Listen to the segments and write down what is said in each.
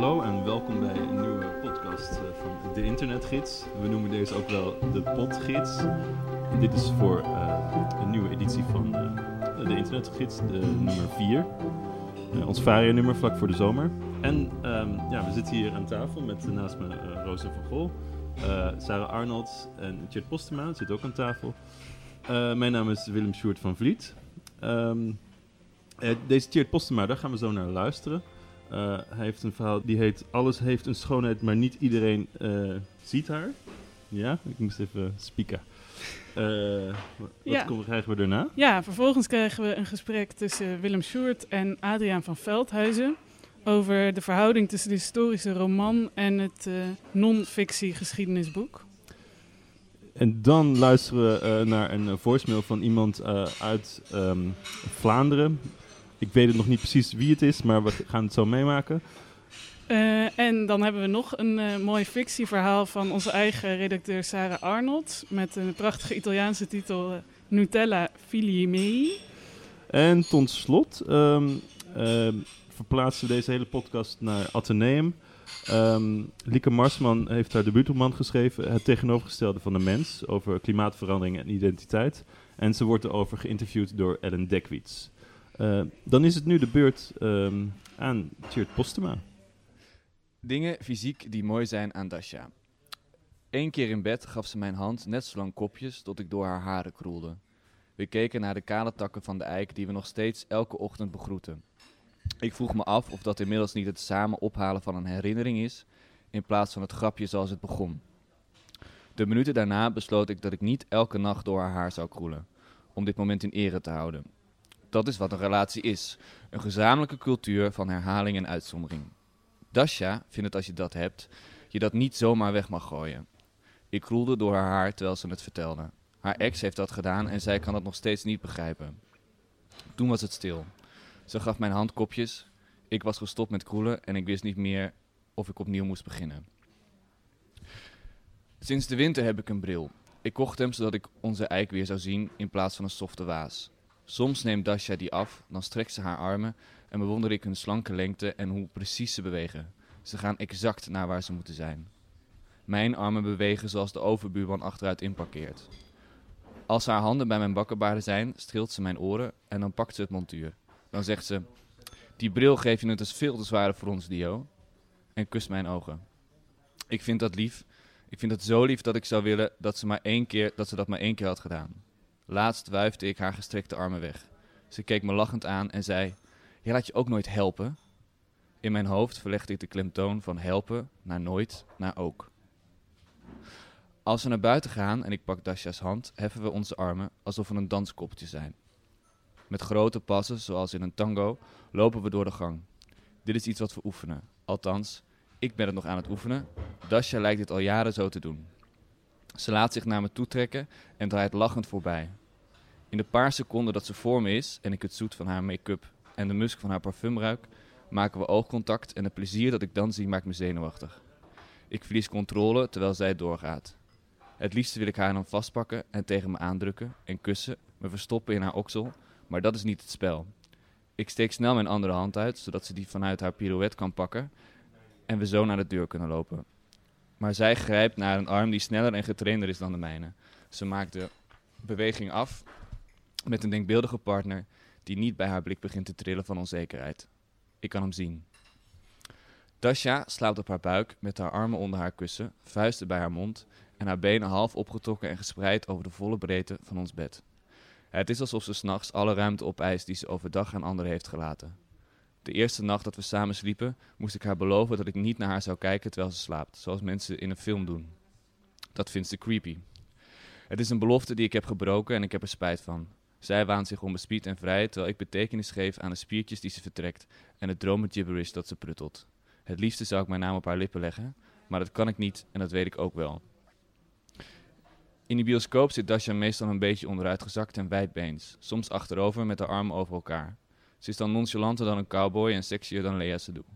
Hallo en welkom bij een nieuwe podcast eh, van de Internetgids. We noemen deze ook wel de Podgids. Dit is voor eh, een nieuwe editie van eh, de Internetgids, de nummer 4. Uh, ons varia-nummer vlak voor de zomer. En ehm, ja, we zitten hier aan tafel met naast me uh, van Gol, Sarah Arnold en Tjert Postema zit ook aan tafel. mijn naam is Willem Sjoerd van Vliet. Um, deze Tjert Postema, daar gaan we zo naar luisteren. Uh, hij heeft een verhaal die heet Alles heeft een schoonheid, maar niet iedereen uh, ziet haar. Ja, ik moest even spieken. Uh, wat ja. krijgen we daarna? Ja, vervolgens krijgen we een gesprek tussen Willem Sjoerd en Adriaan van Veldhuizen over de verhouding tussen de historische roman en het non-fictie geschiedenisboek. En dan luisteren we naar een voicemail van iemand uit um, Vlaanderen. Ik weet het nog niet precies wie het is, maar we gaan het zo meemaken. Uh, en dan hebben we nog een uh, mooi fictieverhaal van onze eigen redacteur Sarah Arnold. Met een prachtige Italiaanse titel uh, Nutella Figli Mei. En tot slot um, verplaatsen we deze hele podcast naar Atheneum. Um, Lieke Marsman heeft haar debuutroman geschreven, Het tegenovergestelde van de mens, over klimaatverandering en identiteit. En ze wordt erover geïnterviewd door Ellen Dekwits. Uh, dan is het nu de beurt um, aan Tjeerd Postema. Dingen fysiek die mooi zijn aan Dasha. Eén keer in bed gaf ze mijn hand net zo lang kopjes tot ik door haar haren kroelde. We keken naar de kale takken van de eik die we nog steeds elke ochtend begroeten. Ik vroeg me af of dat inmiddels niet het samen ophalen van een herinnering is, in plaats van het grapje zoals het begon. De minuten daarna besloot ik dat ik niet elke nacht door haar haar zou kroelen, om dit moment in ere te houden. Dat is wat een relatie is. Een gezamenlijke cultuur van herhaling en uitzondering. Dasha vindt het als je dat hebt, je dat niet zomaar weg mag gooien. Ik kroelde door haar haar terwijl ze het vertelde. Haar ex heeft dat gedaan en zij kan het nog steeds niet begrijpen. Toen was het stil. Ze gaf mijn hand kopjes. Ik was gestopt met kroelen en ik wist niet meer of ik opnieuw moest beginnen. Sinds de winter heb ik een bril. Ik kocht hem zodat ik onze eik weer zou zien in plaats van een softe waas. Soms neemt Dasha die af, dan strekt ze haar armen en bewonder ik hun slanke lengte en hoe precies ze bewegen. Ze gaan exact naar waar ze moeten zijn. Mijn armen bewegen zoals de overbuurman achteruit inparkeert. Als haar handen bij mijn bakkenbaarden zijn, streelt ze mijn oren en dan pakt ze het montuur. Dan zegt ze: Die bril geef je het is veel te zwaar voor ons, Dio. En kust mijn ogen. Ik vind dat lief. Ik vind het zo lief dat ik zou willen dat ze, maar één keer, dat, ze dat maar één keer had gedaan. Laatst wuifde ik haar gestrekte armen weg. Ze keek me lachend aan en zei: Je laat je ook nooit helpen. In mijn hoofd verlegde ik de klemtoon van helpen naar nooit naar ook. Als we naar buiten gaan en ik pak Dasha's hand, heffen we onze armen alsof we een danskoppeltje zijn. Met grote passen, zoals in een tango, lopen we door de gang. Dit is iets wat we oefenen. Althans, ik ben het nog aan het oefenen. Dasha lijkt dit al jaren zo te doen. Ze laat zich naar me toe trekken en draait lachend voorbij. In de paar seconden dat ze voor me is en ik het zoet van haar make-up en de musk van haar parfum ruik, maken we oogcontact en het plezier dat ik dan zie maakt me zenuwachtig. Ik verlies controle terwijl zij doorgaat. Het liefste wil ik haar dan vastpakken en tegen me aandrukken en kussen, me verstoppen in haar oksel, maar dat is niet het spel. Ik steek snel mijn andere hand uit, zodat ze die vanuit haar pirouette kan pakken en we zo naar de deur kunnen lopen. Maar zij grijpt naar een arm die sneller en getrainder is dan de mijne. Ze maakt de beweging af met een denkbeeldige partner die niet bij haar blik begint te trillen van onzekerheid. Ik kan hem zien. Dasha slaapt op haar buik met haar armen onder haar kussen, vuisten bij haar mond en haar benen half opgetrokken en gespreid over de volle breedte van ons bed. Het is alsof ze s'nachts alle ruimte opeist die ze overdag aan anderen heeft gelaten. De eerste nacht dat we samen sliepen, moest ik haar beloven dat ik niet naar haar zou kijken terwijl ze slaapt, zoals mensen in een film doen. Dat vindt ze creepy. Het is een belofte die ik heb gebroken en ik heb er spijt van. Zij waant zich onbespied en vrij, terwijl ik betekenis geef aan de spiertjes die ze vertrekt en het dromen gibberish dat ze pruttelt. Het liefste zou ik mijn naam op haar lippen leggen, maar dat kan ik niet en dat weet ik ook wel. In de bioscoop zit Dasha meestal een beetje onderuitgezakt en wijdbeens, soms achterover met haar armen over elkaar. Ze is dan nonchalanter dan een cowboy en sexier dan Lea Seydoux.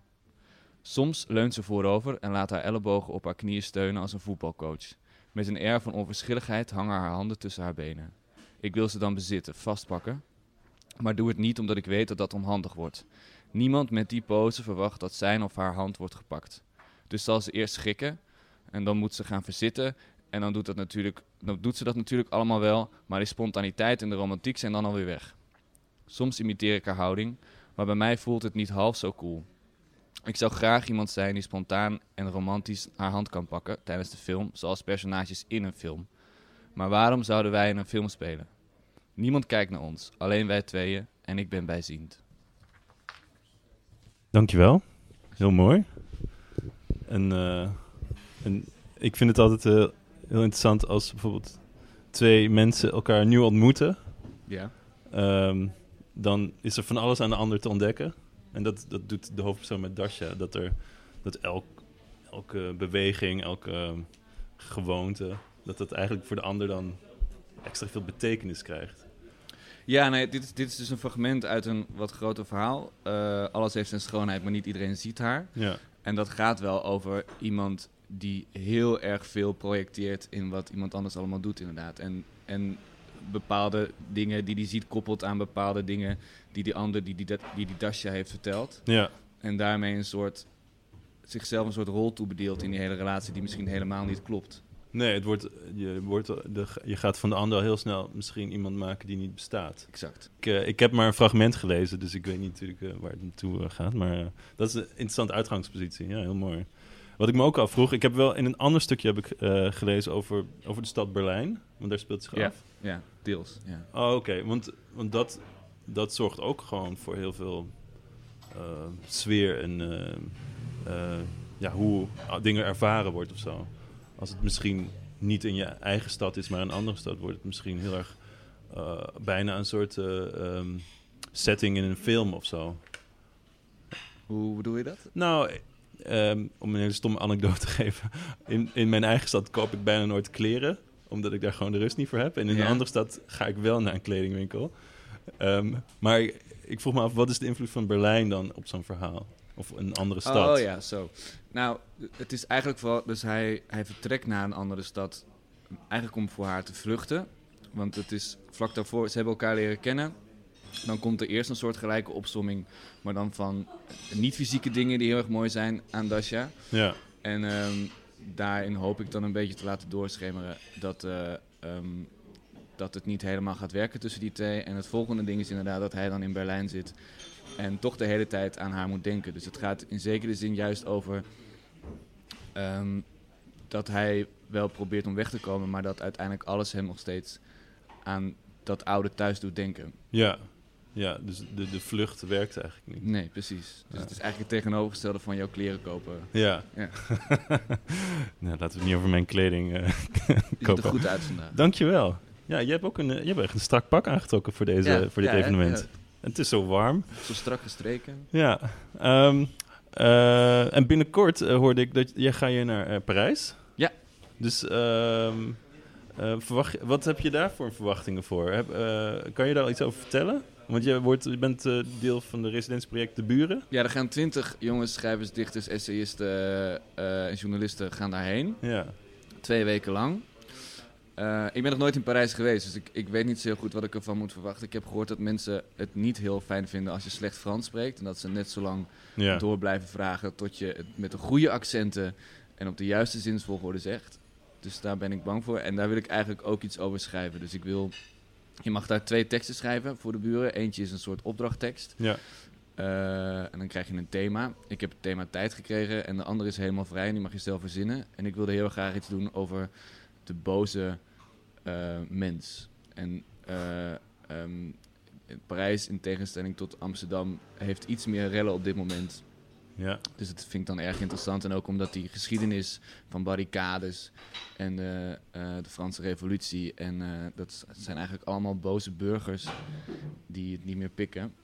Soms leunt ze voorover en laat haar ellebogen op haar knieën steunen als een voetbalcoach. Met een air van onverschilligheid hangen haar handen tussen haar benen. Ik wil ze dan bezitten, vastpakken. Maar doe het niet omdat ik weet dat dat onhandig wordt. Niemand met die pose verwacht dat zijn of haar hand wordt gepakt. Dus zal ze eerst schrikken en dan moet ze gaan verzitten. En dan doet, dat natuurlijk, dan doet ze dat natuurlijk allemaal wel, maar die spontaniteit en de romantiek zijn dan alweer weg. Soms imiteer ik haar houding, maar bij mij voelt het niet half zo cool. Ik zou graag iemand zijn die spontaan en romantisch haar hand kan pakken tijdens de film, zoals personages in een film. Maar waarom zouden wij in een film spelen? Niemand kijkt naar ons, alleen wij tweeën en ik ben bijziend. Dankjewel. Heel mooi. En, eh, en ik vind het altijd eh, heel interessant als bijvoorbeeld twee mensen elkaar nieuw ontmoeten. Ja. Ehm, dan is er van alles aan de ander te ontdekken. En dat, dat doet de hoofdpersoon met Dasha. Dat, er, dat elk, elke beweging, elke ehm, gewoonte... dat dat eigenlijk voor de ander dan extra veel betekenis krijgt. Ja, nee, dit is, dit is dus een fragment uit een wat groter verhaal. Eh, alles heeft zijn schoonheid, maar niet iedereen ziet haar. Ja, En dat gaat wel over iemand die heel erg veel projecteert in wat iemand anders allemaal doet, inderdaad. En, en bepaalde dingen die hij ziet koppelt aan bepaalde dingen die die ander, die die, dat- die, die Dasha heeft verteld. ja, En daarmee een soort, zichzelf een soort rol toebedeelt in die hele relatie die misschien helemaal niet klopt. Nee, het wordt, je, wordt, de, je gaat van de ander al heel snel misschien iemand maken die niet bestaat. Exact. Ik, eh, ik heb maar een fragment gelezen, dus ik weet niet natuurlijk eh, waar het naartoe eh, gaat. Maar dat is een interessante uitgangspositie. Ja, heel mooi. Wat ik me ook afvroeg, ik heb wel in een ander stukje heb ik, gelezen over, over de stad Berlijn. Want daar speelt zich Ja. af. Ja, deels. Ja. Oh, oké. Want, want dat, dat zorgt ook gewoon voor heel veel sfeer en ja, hoe dingen ervaren wordt of zo. Als het misschien niet in je eigen stad is, maar een andere stad, wordt het misschien heel erg eh, bijna een soort eh, ehm, setting in een film of zo. Hoe bedoel je dat? Nou, ehm, om een hele stomme anekdote te geven. In, in mijn eigen stad koop ik bijna nooit kleren. Omdat ik daar gewoon de rust niet voor heb. En in Ja. een andere stad ga ik wel naar een kledingwinkel. Ehm, maar ik vroeg me af, wat is de invloed van Berlijn dan op zo'n verhaal? Of een andere stad? Oh ja, zo. Nou, het is eigenlijk vooral... Dus hij, hij vertrekt naar een andere stad. Eigenlijk om voor haar te vluchten. Want het is vlak daarvoor... Ze hebben elkaar leren kennen. Dan komt er eerst een soort gelijke opsomming. Maar dan van niet-fysieke dingen die heel erg mooi zijn aan Dasha. Ja, En ehm, daarin hoop ik dan een beetje te laten doorschemeren dat, eh, ehm, dat het niet helemaal gaat werken tussen die twee. En het volgende ding is inderdaad dat hij dan in Berlijn zit en toch de hele tijd aan haar moet denken. Dus het gaat in zekere zin juist over ehm, dat hij wel probeert om weg te komen, maar dat uiteindelijk alles hem nog steeds aan dat oude thuis doet denken. ja. Ja, dus de, de vlucht werkt eigenlijk niet. Nee, precies. Dus Ja. het is eigenlijk het tegenovergestelde van jouw kleren kopen. Ja. Ja. nou, laten we het niet over mijn kleding eh Je ziet er kopen. goed uit vandaag. Dankjewel. Ja, jij hebt ook een, eh, je hebt echt een strak pak aangetrokken voor, deze, Ja, voor dit ja, evenement. Het is zo warm. Zo strak gestreken. Ja. ehm, eh, en binnenkort eh, hoorde ik dat jij ga je naar eh, Parijs. Ja. Dus ehm, eh, verwacht, wat heb je daar voor verwachtingen voor? Heb, kan je daar al iets over vertellen? Want je, wordt, je bent deel van de residentieproject De Buren. Ja, er gaan twintig jongens, schrijvers, dichters, essayisten en journalisten gaan daarheen. Ja. Twee weken lang. Eh, ik ben nog nooit in Parijs geweest, dus ik, ik weet niet zo heel goed wat ik ervan moet verwachten. Ik heb gehoord dat mensen het niet heel fijn vinden als je slecht Frans spreekt. En dat ze net zo lang Ja. door blijven vragen tot je het met de goede accenten en op de juiste zinsvolgorde zegt. Dus daar ben ik bang voor. En daar wil ik eigenlijk ook iets over schrijven. Dus ik wil... Je mag daar twee teksten schrijven voor de buren. Eentje is een soort opdrachttekst. Ja. Eh, en dan krijg je een thema. Ik heb het thema tijd gekregen en de andere is helemaal vrij en die mag je zelf verzinnen. En ik wilde heel graag iets doen over de boze eh, mens. En eh, ehm, Parijs, in tegenstelling tot Amsterdam, heeft iets meer rellen op dit moment. Ja. Dus dat vind ik dan erg interessant. En ook omdat die geschiedenis van barricades en eh, de Franse revolutie... en dat zijn eigenlijk allemaal boze burgers die het niet meer pikken.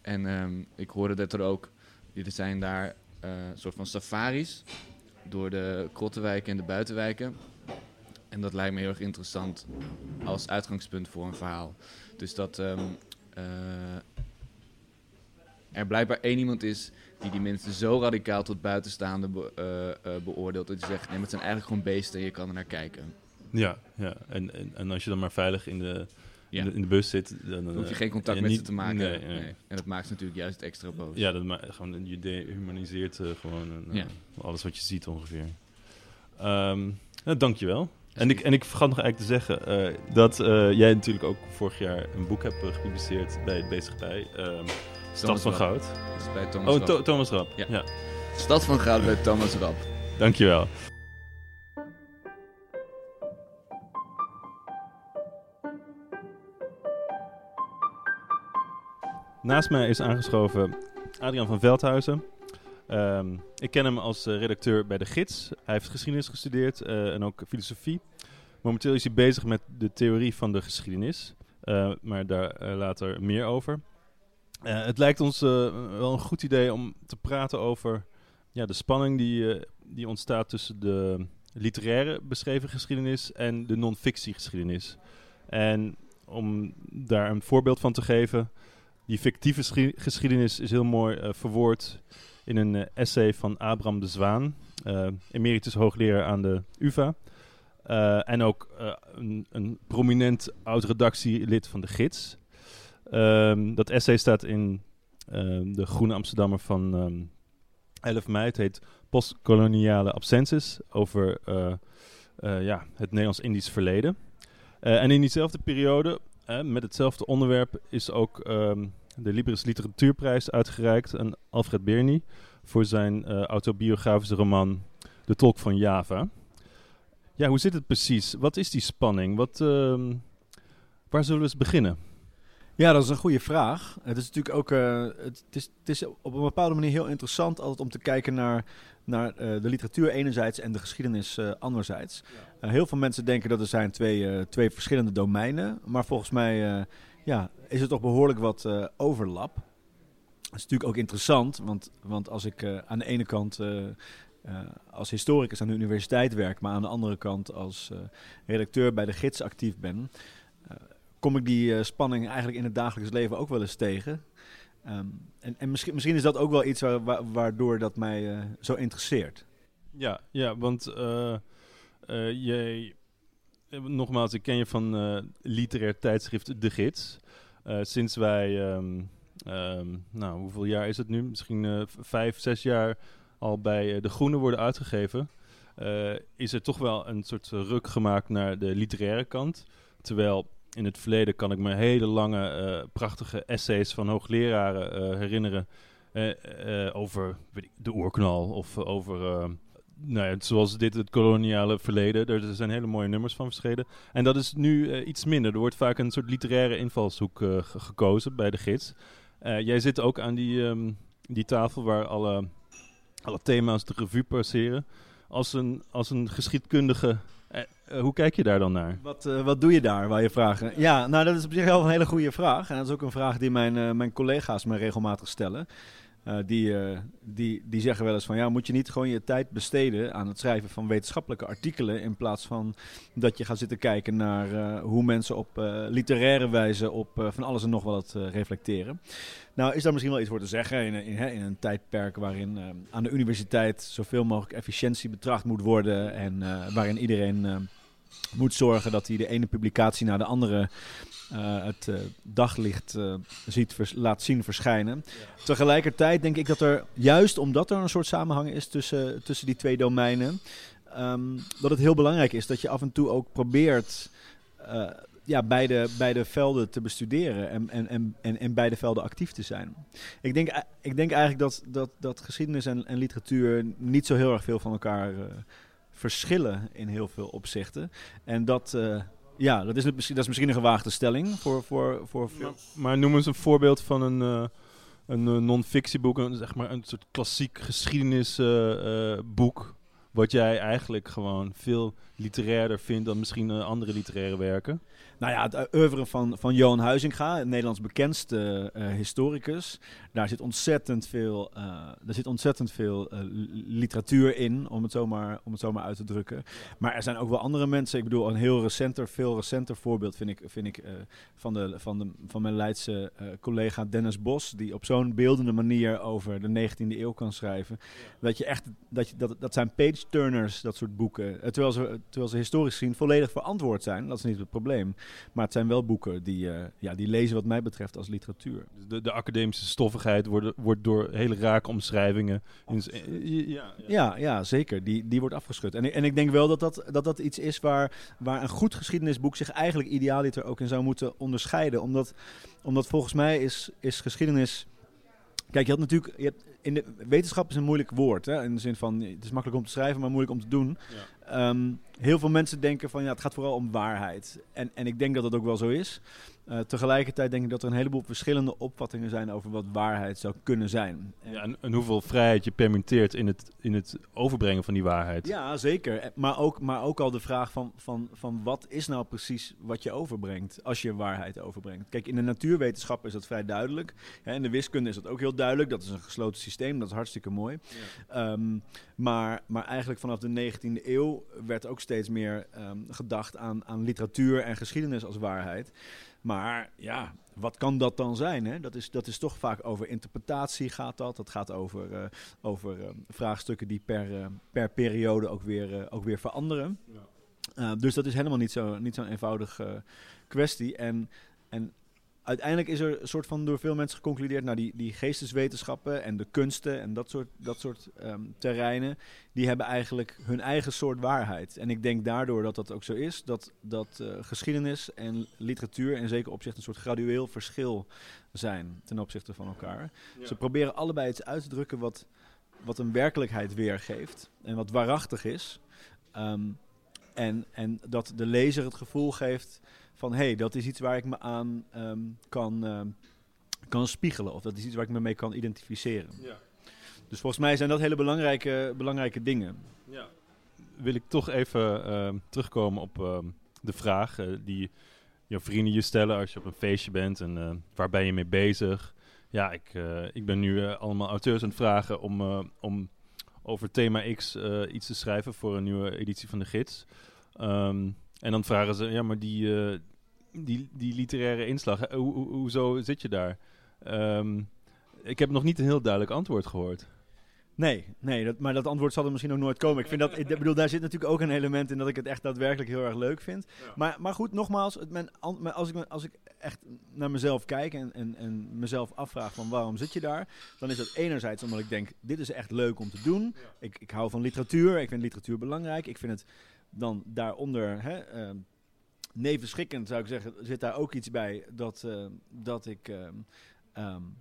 En ehm, ik hoorde dat er ook... Er zijn daar een soort van safaris door de krottenwijken en de buitenwijken. En dat lijkt me heel erg interessant als uitgangspunt voor een verhaal. Dus dat ehm, eh, er blijkbaar één iemand is die die mensen zo radicaal tot buitenstaande be- eh, eh, beoordeelt dat je zegt, nee, maar het zijn eigenlijk gewoon beesten en je kan er naar kijken. Ja, ja. En, en, en als je dan maar veilig in de, Ja. in, de, bus zit... Dan, Dan hoef je geen contact met niet- ze te maken. nee, Nee, nee. En dat maakt ze natuurlijk juist extra boos. Ja, dat gewoon, je dehumaniseert eh, gewoon Ja. alles wat je ziet ongeveer. Ehm nou, dankjewel. En ik, en ik vergat nog eigenlijk te zeggen eh, dat eh, jij natuurlijk ook vorig jaar een boek hebt eh, gepubliceerd bij het Bezig bij. ehm Stad van. Goud. Dat is bij Thomas Oh, Rap. Tho- Thomas Rap. Ja. ja. Stad van Goud bij Thomas Rap. Dankjewel. Naast mij is aangeschoven Adriaan van Veldhuizen. Ehm, ik ken hem als eh, redacteur bij De Gids. Hij heeft geschiedenis gestudeerd eh, en ook filosofie. Momenteel is hij bezig met de theorie van de geschiedenis. Eh, maar daar later meer over. Het lijkt ons wel een goed idee om te praten over ja, de spanning die, die ontstaat tussen de literaire beschreven geschiedenis en de non-fictie geschiedenis. En om daar een voorbeeld van te geven, die fictieve schi- geschiedenis is heel mooi verwoord in een eh, essay van Abraham de Zwaan, eh, emeritus hoogleraar aan de UvA. Eh, en ook een, een prominent oud-redactielid van de Gids. Ehm, dat essay staat in eh, de Groene Amsterdammer van ehm 11 mei. Het heet Postkoloniale Absences over ja, het Nederlands-Indisch verleden. En in diezelfde periode, met hetzelfde onderwerp, is ook ehm, de Libris Literatuurprijs uitgereikt aan Alfred Berny voor zijn eh, autobiografische roman De Tolk van Java. Ja, hoe zit het precies? Wat is die spanning? Wat, ehm, waar zullen we eens beginnen? Ja, dat is een goede vraag. Het is natuurlijk ook eh, het, is, het is op een bepaalde manier heel interessant altijd om te kijken naar, naar eh, de literatuur enerzijds en de geschiedenis anderzijds. Heel veel mensen denken dat er zijn twee, twee verschillende domeinen, maar volgens mij ja, is er toch behoorlijk wat eh, overlap. Dat is natuurlijk ook interessant, want, want als ik eh, aan de ene kant eh, als historicus aan de universiteit werk, maar aan de andere kant als redacteur bij de gids actief ben, kom ik die spanning eigenlijk in het dagelijks leven ook wel eens tegen. Ehm, en en misschien, misschien is dat ook wel iets waar, wa- waardoor dat mij zo interesseert. Ja, ja want jij, nogmaals, ik ken je van eh, literair tijdschrift De Gids. Eh, sinds wij, ehm, ehm, nou, hoeveel jaar is het nu? Misschien eh, vijf, zes jaar al bij eh, De Groene worden uitgegeven. eh, is er toch wel een soort ruk gemaakt naar de literaire kant. Terwijl in het verleden kan ik me hele lange, eh, prachtige essays van hoogleraren eh, herinneren. eh, eh, over weet ik, de oerknal of eh, over, eh, nou zoals dit, het koloniale verleden. Er, zijn hele mooie nummers van verschenen. En dat is nu eh, iets minder. Er wordt vaak een soort literaire invalshoek eh, ge- gekozen bij de gids. Eh, jij zit ook aan die, ehm, die tafel waar alle, alle thema's de revue passeren. Als een, als een geschiedkundige, hoe kijk je daar dan naar? Wat, wat doe je daar, waar je vragen? Ja, nou dat is op zich wel een hele goede vraag. En dat is ook een vraag die mijn, mijn collega's me regelmatig stellen. Eh, die, eh, die, die zeggen wel eens van ja, moet je niet gewoon je tijd besteden aan het schrijven van wetenschappelijke artikelen in plaats van dat je gaat zitten kijken naar eh, hoe mensen op literaire wijze op van alles en nog wat reflecteren. Nou is daar misschien wel iets voor te zeggen in, in, in een tijdperk waarin aan de universiteit zoveel mogelijk efficiëntie betracht moet worden en waarin iedereen moet zorgen dat hij de ene publicatie naar de andere eh, het eh, daglicht eh, ziet vers- laat zien verschijnen. Tegelijkertijd denk ik dat er, juist omdat er een soort samenhang is tussen, tussen die twee domeinen, ehm, dat het heel belangrijk is dat je af en toe ook probeert ja, beide, beide velden te bestuderen en, en, en, en beide velden actief te zijn. Ik denk, ik denk eigenlijk dat, dat, dat geschiedenis en, en literatuur niet zo heel erg veel van elkaar verschillen in heel veel opzichten. En dat, eh, ja, dat is, misschien, dat is misschien een gewaagde stelling voor, voor, voor. Maar, noem eens een voorbeeld van een, eh, een eh, non-fictieboek, een, zeg maar een soort klassiek geschiedenisboek. wat jij eigenlijk gewoon veel literairder vindt dan misschien eh, andere literaire werken. Nou ja, het eh, oeuvre van, van Johan Huizinga, het Nederlands bekendste eh, historicus. Daar zit ontzettend veel, daar zit ontzettend veel li- literatuur in, om het, zomaar, om het zomaar uit te drukken. Maar er zijn ook wel andere mensen. Ik bedoel, een heel recenter, veel recenter voorbeeld vind ik, vind ik van, de, van, de, van mijn Leidse collega Dennis Bos. Die op zo'n beeldende manier over de 19e eeuw kan schrijven. Dat, je echt, dat, je, dat, dat zijn page page-turners, dat soort boeken. Terwijl, ze, terwijl ze historisch gezien volledig verantwoord zijn. Dat is niet het probleem. Maar het zijn wel boeken die, eh, ja, die lezen wat mij betreft als literatuur. Dus de, de academische stoffigheid wordt, wordt door hele rake omschrijvingen... In, ja, ja. Ja, ja, zeker. Die, die wordt afgeschud. En, ik- en ik denk wel dat dat, dat, dat iets is waar, waar een goed geschiedenisboek zich eigenlijk idealiter ook in zou moeten onderscheiden. Omdat, omdat volgens mij is, is geschiedenis... Kijk, je had natuurlijk... Je hebt, in de, wetenschap is een moeilijk woord. Hè? In de zin van, het is makkelijk om te schrijven, maar moeilijk om te doen. Ehm, heel veel mensen denken van, ja, het gaat vooral om waarheid. En, en ik denk dat dat ook wel zo is. Eh, tegelijkertijd denk ik dat er een heleboel verschillende opvattingen zijn over wat waarheid zou kunnen zijn. En- Ja, en, en hoeveel vrijheid je permitteert in het, in het overbrengen van die waarheid. Ja, zeker. Eh, Maar ook, maar ook al de vraag van, van, van wat is nou precies wat je overbrengt als je waarheid overbrengt. Kijk, in de natuurwetenschap is dat vrij duidelijk. Hè, in de wiskunde is dat ook heel duidelijk. Dat is een gesloten systeem, dat is hartstikke mooi. Ehm, maar, maar eigenlijk vanaf de 19e eeuw werd ook steeds meer ehm, gedacht aan, aan literatuur en geschiedenis als waarheid. Maar ja, wat kan dat dan zijn? Hè? Dat, is, dat is toch vaak over interpretatie gaat dat. Dat gaat over, eh, over eh, vraagstukken die per, eh, per periode ook weer, eh, ook weer veranderen. Uh, dus dat is helemaal niet zo'n niet zo'n eenvoudige kwestie. En, en uiteindelijk is er een soort van door veel mensen geconcludeerd, nou die, die geesteswetenschappen en de kunsten en dat soort, dat soort um, terreinen, die hebben eigenlijk hun eigen soort waarheid. En ik denk daardoor dat dat ook zo is, dat, dat uh, geschiedenis en literatuur in zeker opzicht een soort gradueel verschil zijn ten opzichte van elkaar. Ja. Ze proberen allebei iets uit te drukken wat, wat een werkelijkheid weergeeft en wat waarachtig is. Um, en, en dat de lezer het gevoel geeft van hé, hey, dat is iets waar ik me aan um, kan, uh, kan spiegelen. Of dat is iets waar ik me mee kan identificeren. Ja. Dus volgens mij zijn dat hele belangrijke, belangrijke dingen. Ja. Wil ik toch even uh, terugkomen op uh, de vraag uh, die jouw vrienden je stellen als je op een feestje bent en uh, waar ben je mee bezig? Ja, ik, uh, ik ben nu allemaal auteurs aan het vragen om, uh, om over thema X uh, iets te schrijven voor een nieuwe editie van de gids. Um, en dan vragen ze, ja, maar die, uh, die, die literaire inslag, ho ho hoezo zit je daar? Um, ik heb nog niet een heel duidelijk antwoord gehoord. Nee, nee dat, maar dat antwoord zal er misschien ook nooit komen. Ik, vind dat, ik bedoel, daar zit natuurlijk ook een element in dat ik het echt daadwerkelijk heel erg leuk vind. Ja. Maar, maar goed, nogmaals, het, mijn, als, ik, als ik echt naar mezelf kijk en, en, en mezelf afvraag van waarom zit je daar, dan is dat enerzijds omdat ik denk, dit is echt leuk om te doen. Ja. Ik, ik hou van literatuur, ik vind literatuur belangrijk. Ik vind het dan daaronder... Hè, uh, nevenschikkend zou ik zeggen, zit daar ook iets bij dat, uh, dat ik... Uh, um,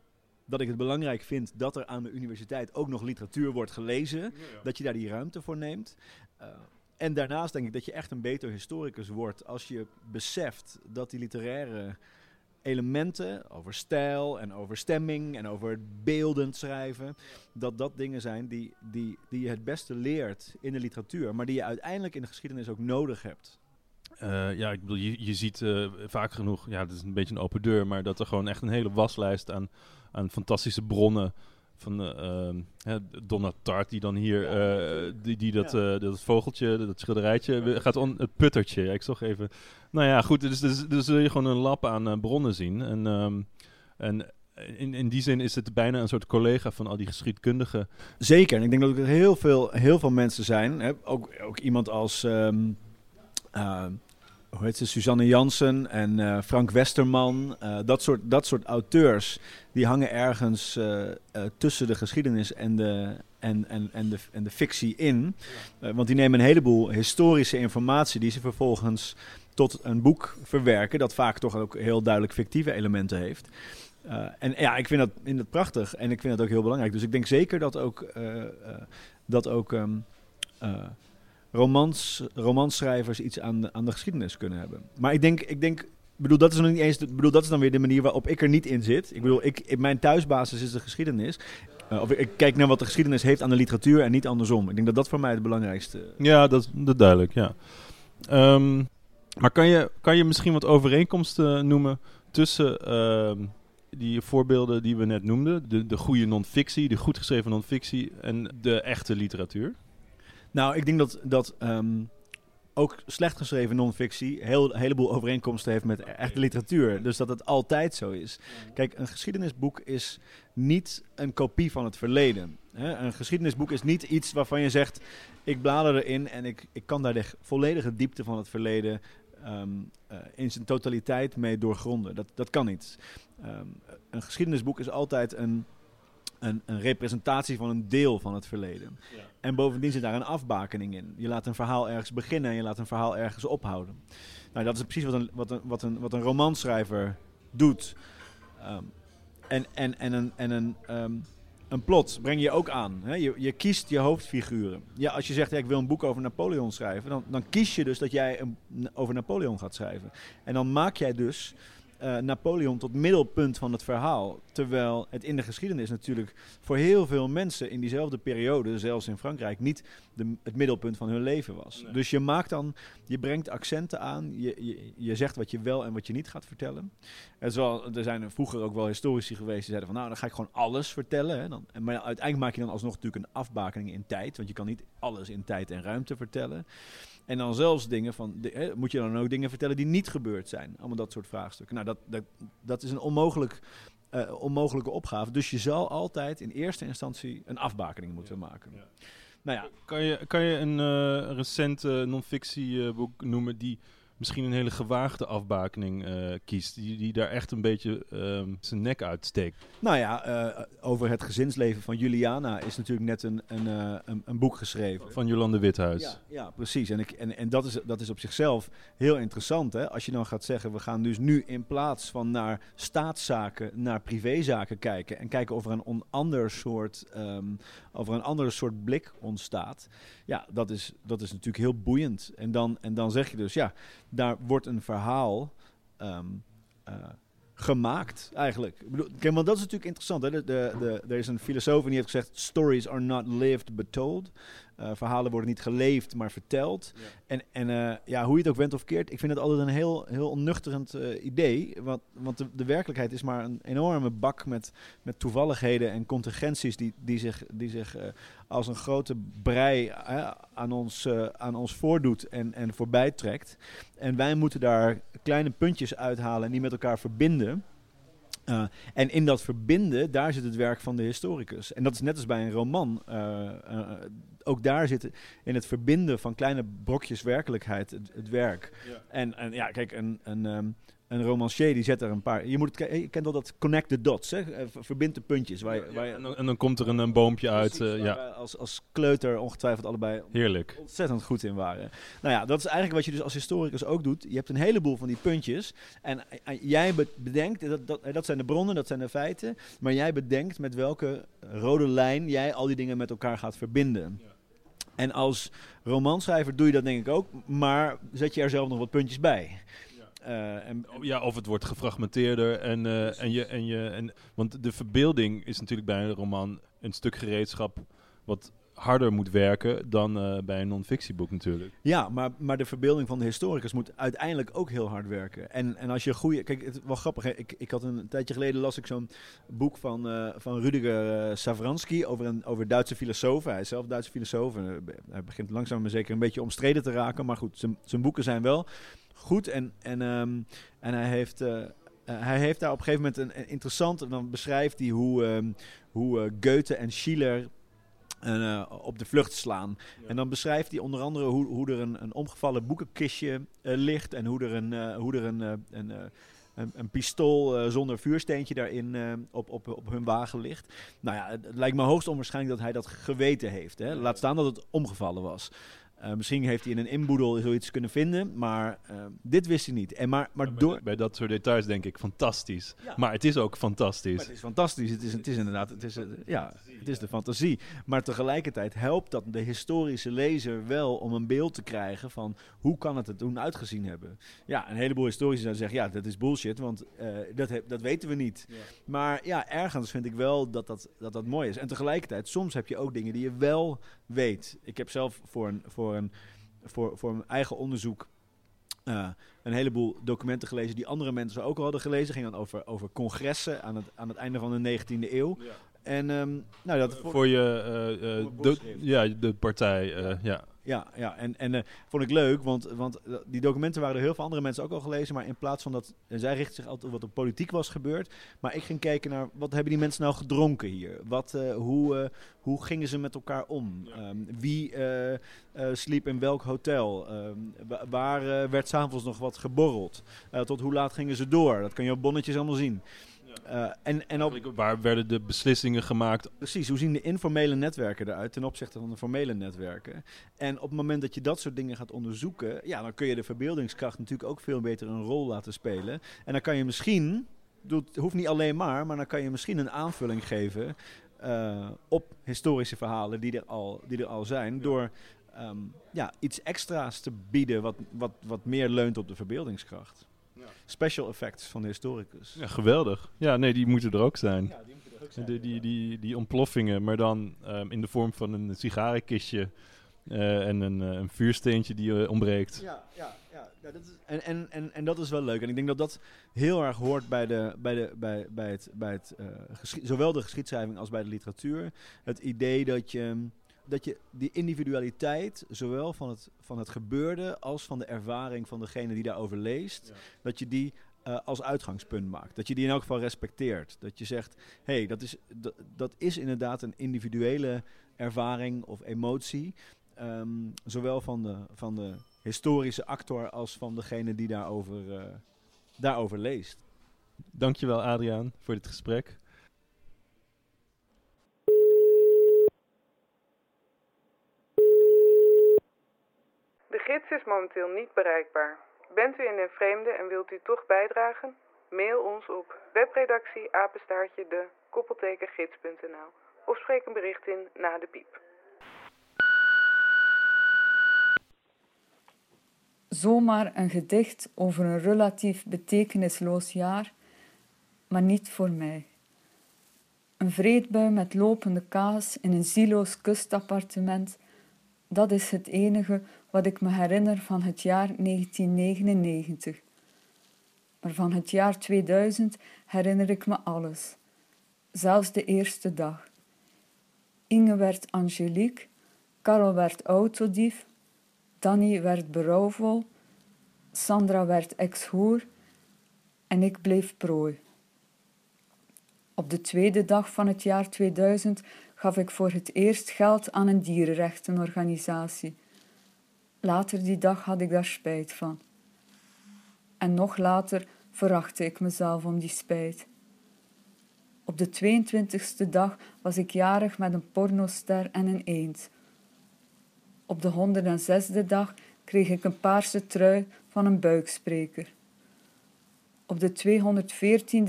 dat ik het belangrijk vind dat er aan de universiteit ook nog literatuur wordt gelezen. Ja, ja. Dat je daar die ruimte voor neemt. Uh, en daarnaast denk ik dat je echt een beter historicus wordt als je beseft dat die literaire elementen over stijl en over stemming en over beeldend schrijven, dat dat dingen zijn die, die, die je het beste leert in de literatuur, maar die je uiteindelijk in de geschiedenis ook nodig hebt. Uh, ja, ik bedoel, je, je ziet uh, vaak genoeg, ja, het is een beetje een open deur, maar dat er gewoon echt een hele waslijst aan, aan fantastische bronnen van uh, Donna Tart, die dan hier, die, die dat, ja. dat vogeltje, dat schilderijtje, gaat on, het puttertje. Ja, ik zag even. Nou ja, goed, dus, dus, dus zul je gewoon een lap aan bronnen zien. En, um, en in, in die zin is het bijna een soort collega van al die geschiedkundigen. Zeker, en ik denk dat er heel veel, heel veel mensen zijn, hè? Ook, ook iemand als. Um, uh, hoe heet ze, Suzanne Jansen en uh, Frank Westerman. Uh, dat, soort, dat soort auteurs, die hangen ergens uh, tussen de geschiedenis en de, en, en, en de, en de fictie in. want die nemen een heleboel historische informatie die ze vervolgens tot een boek verwerken, dat vaak toch ook heel duidelijk fictieve elementen heeft. en ja, ik vind dat, vind dat prachtig en ik vind dat ook heel belangrijk. Dus ik denk zeker dat ook, dat ook um, romans, romanschrijvers iets aan de, aan de geschiedenis kunnen hebben. Maar ik denk, ik denk bedoel, dat is nog niet eens. Bedoel, dat is dan weer de manier waarop ik er niet in zit. Ik bedoel, ik, in mijn thuisbasis is de geschiedenis. Uh, of ik, kijk naar wat de geschiedenis heeft aan de literatuur en niet andersom. Ik denk dat dat voor mij het belangrijkste. Ja, dat is duidelijk. Ja. Um, maar kan je, kan je misschien wat overeenkomsten noemen tussen uh, die voorbeelden die we net noemden, de, de goede non-fictie, de goed geschreven non-fictie en de echte literatuur? Nou, ik denk dat, dat um, ook slecht geschreven non-fictie heel, een heleboel overeenkomsten heeft met echte literatuur. Dus dat het altijd zo is. Kijk, een geschiedenisboek is niet een kopie van het verleden. Hè? Een geschiedenisboek is niet iets waarvan je zegt, ik blader erin en ik, ik kan daar de volledige diepte van het verleden ehm, eh, in zijn totaliteit mee doorgronden. Dat, dat kan niet. Ehm, een geschiedenisboek is altijd een, een, een representatie van een deel van het verleden. Ja. En bovendien zit daar een afbakening in. Je laat een verhaal ergens beginnen en je laat een verhaal ergens ophouden. Nou, dat is precies wat een, wat een, wat een, wat een romanschrijver doet. Ehm, en, en, en een, en een, ehm, een plot breng je ook aan. Hè? Je, je kiest je hoofdfiguren. Ja, als je zegt, ja, ik wil een boek over Napoleon schrijven, dan, dan kies je dus dat jij een, over Napoleon gaat schrijven. En dan maak jij dus eh, Napoleon tot middelpunt van het verhaal. Terwijl het in de geschiedenis natuurlijk voor heel veel mensen in diezelfde periode, zelfs in Frankrijk, niet de, het middelpunt van hun leven was. Nee. Dus je maakt dan, je brengt accenten aan, je, je, je zegt wat je wel en wat je niet gaat vertellen. Is wel, er zijn vroeger ook wel historici geweest die zeiden van nou, dan ga ik gewoon alles vertellen. Hè. Dan, en- maar uiteindelijk maak je dan alsnog natuurlijk een afbakening in tijd, want je kan niet alles in tijd en ruimte vertellen. En dan zelfs dingen van, de- hè, moet je dan ook dingen vertellen die niet gebeurd zijn? Allemaal dat soort vraagstukken. Nou, dat, dat, dat is een onmogelijk, eh, onmogelijke opgave. Dus je zal altijd in eerste instantie een afbakening moeten maken. Ja. Nou ja, Kan je, kan je een eh, recent eh, non-fictieboek noemen die misschien een hele gewaagde afbakening eh, kiest? Die, die daar echt een beetje ehm, zijn nek uitsteekt? nou ja eh, over het gezinsleven van Juliana is natuurlijk net een, een, eh, een, een boek geschreven. Van Jolande Withuis. Ja, ja, precies. En, ik, en, en dat, is, dat is op zichzelf heel interessant. Hè? Als je dan gaat zeggen, we gaan dus nu in plaats van naar staatszaken, naar privézaken kijken. En kijken of er een on- ander soort, ehm, of er een andere soort blik ontstaat. Ja, dat is, dat is natuurlijk heel boeiend. En dan, en dan zeg je dus, ja, daar wordt een verhaal ehm, eh, gemaakt eigenlijk. Ik bedoel, want dat is natuurlijk interessant. Hè? De, de, er is een filosoof en die heeft gezegd, stories are not lived but told. Eh, verhalen worden niet geleefd, maar verteld. Ja. En, en eh, ja, hoe je het ook went of keert, ik vind het altijd een heel, heel onnuchterend eh, idee. Want, want de, de werkelijkheid is maar een enorme bak met, met toevalligheden en contingenties die, die zich, die zich als een grote brei aan, ons, aan ons voordoet en, en voorbij trekt. En wij moeten daar kleine puntjes uithalen en die met elkaar verbinden. Eh, en in dat verbinden, daar zit het werk van de historicus. En dat is net als bij een roman. eh, eh, ook daar zit in het verbinden van kleine brokjes werkelijkheid het, het werk. Ja. En, en ja, kijk, een, een, ehm, een romancier die zet er een paar... Je, moet het, je kent al dat connect the dots, hè? Eh, ver- Verbind de puntjes. Waar, je- waar je, en, dan, en dan komt er een, een boompje uit. Precies, eh, ja, als, als kleuter ongetwijfeld allebei heerlijk. ontzettend goed in waren. Nou ja, dat is eigenlijk wat je dus als historicus ook doet. Je hebt een heleboel van die puntjes. En jij be- bedenkt, dat, dat, eh, dat zijn de bronnen, dat zijn de feiten. Maar jij bedenkt met welke rode lijn jij al die dingen met elkaar gaat verbinden. Ja. En als romanschrijver doe je dat denk ik ook. Maar zet je er zelf nog wat puntjes bij. Eh, en, Ja, of het wordt gefragmenteerder. En, eh, en je, en je, en, want de verbeelding is natuurlijk bij een roman een stuk gereedschap wat harder moet werken dan eh, bij een non-fictieboek natuurlijk. Ja, maar, maar de verbeelding van de historicus moet uiteindelijk ook heel hard werken. En, en als je goede. Kijk, het is wel grappig. Hè? Ik, ik had een, tijdje geleden las ik zo'n boek van, van Rudiger uh, Savransky over een over Duitse filosofen. Hij is zelf Duitse filosoof. En, hij begint langzaam maar zeker een beetje omstreden te raken. Maar goed, zijn, zijn boeken zijn wel goed. En, en, ehm, en hij heeft. eh, eh, hij heeft daar op een gegeven moment een, een interessant. En dan beschrijft hij hoe, ehm, hoe eh, Goethe en Schiller. Op de vlucht slaan. En dan beschrijft hij onder andere hoe, hoe er een, een omgevallen boekenkistje ligt. En hoe er een, hoe er een, een, een, een pistool zonder vuursteentje daarin op, op, op hun wagen ligt. Nou ja, het, het lijkt me hoogst onwaarschijnlijk dat hij dat geweten heeft. Hè? Laat staan dat het omgevallen was. Uh, misschien heeft hij in een inboedel zoiets kunnen vinden, maar uh, dit wist hij niet. En maar, maar Ja, bij, door... bij dat soort details denk ik fantastisch. Ja. Maar het is ook fantastisch. Maar het is fantastisch. Het is, het is inderdaad, het is, ja, het is de fantasie. Maar tegelijkertijd helpt dat de historische lezer wel om een beeld te krijgen van hoe kan het er toen uitgezien hebben. Ja, een heleboel historici zouden zeggen, ja, dat is bullshit, want uh, dat, heb, dat weten we niet. Ja. Maar ja, ergens vind ik wel dat dat, dat dat mooi is. En tegelijkertijd, soms heb je ook dingen die je wel weet. Ik heb zelf voor een, voor een, voor, voor mijn eigen onderzoek uh, een heleboel documenten gelezen die andere mensen ook al hadden gelezen. Ging dan over, over congressen aan het, aan het einde van de 19e eeuw. Ja. En um, nou, dat voor, voor je, uh, uh, de, ja, de partij, ja. ja, ja. En, en eh, vond ik leuk, want, want eh, die documenten waren er heel veel andere mensen ook al gelezen. Maar in plaats van dat, en zij richtte zich altijd op wat er politiek was gebeurd. Maar ik ging kijken naar, wat hebben die mensen nou gedronken hier? Wat, eh, hoe, eh, hoe gingen ze met elkaar om? Ehm, wie eh, eh, sliep in welk hotel? Ehm, wa- waar eh, werd s'avonds nog wat geborreld? Eh, tot hoe laat gingen ze door? Dat kan je op bonnetjes allemaal zien. Eh, en, en op, Waar werden de beslissingen gemaakt? Precies, hoe zien de informele netwerken eruit ten opzichte van de formele netwerken? En op het moment dat je dat soort dingen gaat onderzoeken, ja, dan kun je de verbeeldingskracht natuurlijk ook veel beter een rol laten spelen. En dan kan je misschien, het hoeft niet alleen maar, maar dan kan je misschien een aanvulling geven eh, op historische verhalen die er al, die er al zijn, door ehm, ja, iets extra's te bieden wat, wat, wat meer leunt op de verbeeldingskracht. Special effects van de historicus. Ja, geweldig. Ja, nee, die moeten er ook zijn. Ja, die moeten er ook zijn. Die, die, die, die ontploffingen, maar dan ehm, in de vorm van een sigarenkistje eh, en een, eh, een vuursteentje die eh, ontbreekt. Ja, ja, ja. ja dat is, en, en, en, en dat is wel leuk. En ik denk dat dat heel erg hoort bij, de, bij, de, bij, bij het, bij het eh, zowel de geschiedschrijving als bij de literatuur. Het idee dat je, dat je die individualiteit, zowel van het, van het gebeurde als van de ervaring van degene die daarover leest, dat je die eh, als uitgangspunt maakt. Dat je die in elk geval respecteert. Dat je zegt, hé, hey, dat, is, dat, dat is inderdaad een individuele ervaring of emotie. Ehm, zowel van de, van de historische actor als van degene die daarover, eh, daarover leest. Dankjewel Adriaan voor dit gesprek. Gids is momenteel niet bereikbaar. Bent u in den vreemde en wilt u toch bijdragen? Mail ons op webredactie apenstaartje de koppeltekengids.nl of spreek een bericht in na de piep. Zomaar een gedicht over een relatief betekenisloos jaar, maar niet voor mij. Een vreedbui met lopende kaas in een zieloos kustappartement, dat is het enige wat ik me herinner van het jaar 1999. Maar van het jaar 2000 herinner ik me alles, zelfs de eerste dag. Inge werd Angelique, Karel werd autodief, Danny werd berouwvol, Sandra werd ex-hoer en ik bleef prooi. Op de tweede dag van het jaar 2000 gaf ik voor het eerst geld aan een dierenrechtenorganisatie. Later die dag had ik daar spijt van. En nog later verachtte ik mezelf om die spijt. Op de 22e dag was ik jarig met een pornoster en een eend. Op de 106e dag kreeg ik een paarse trui van een buikspreker. Op de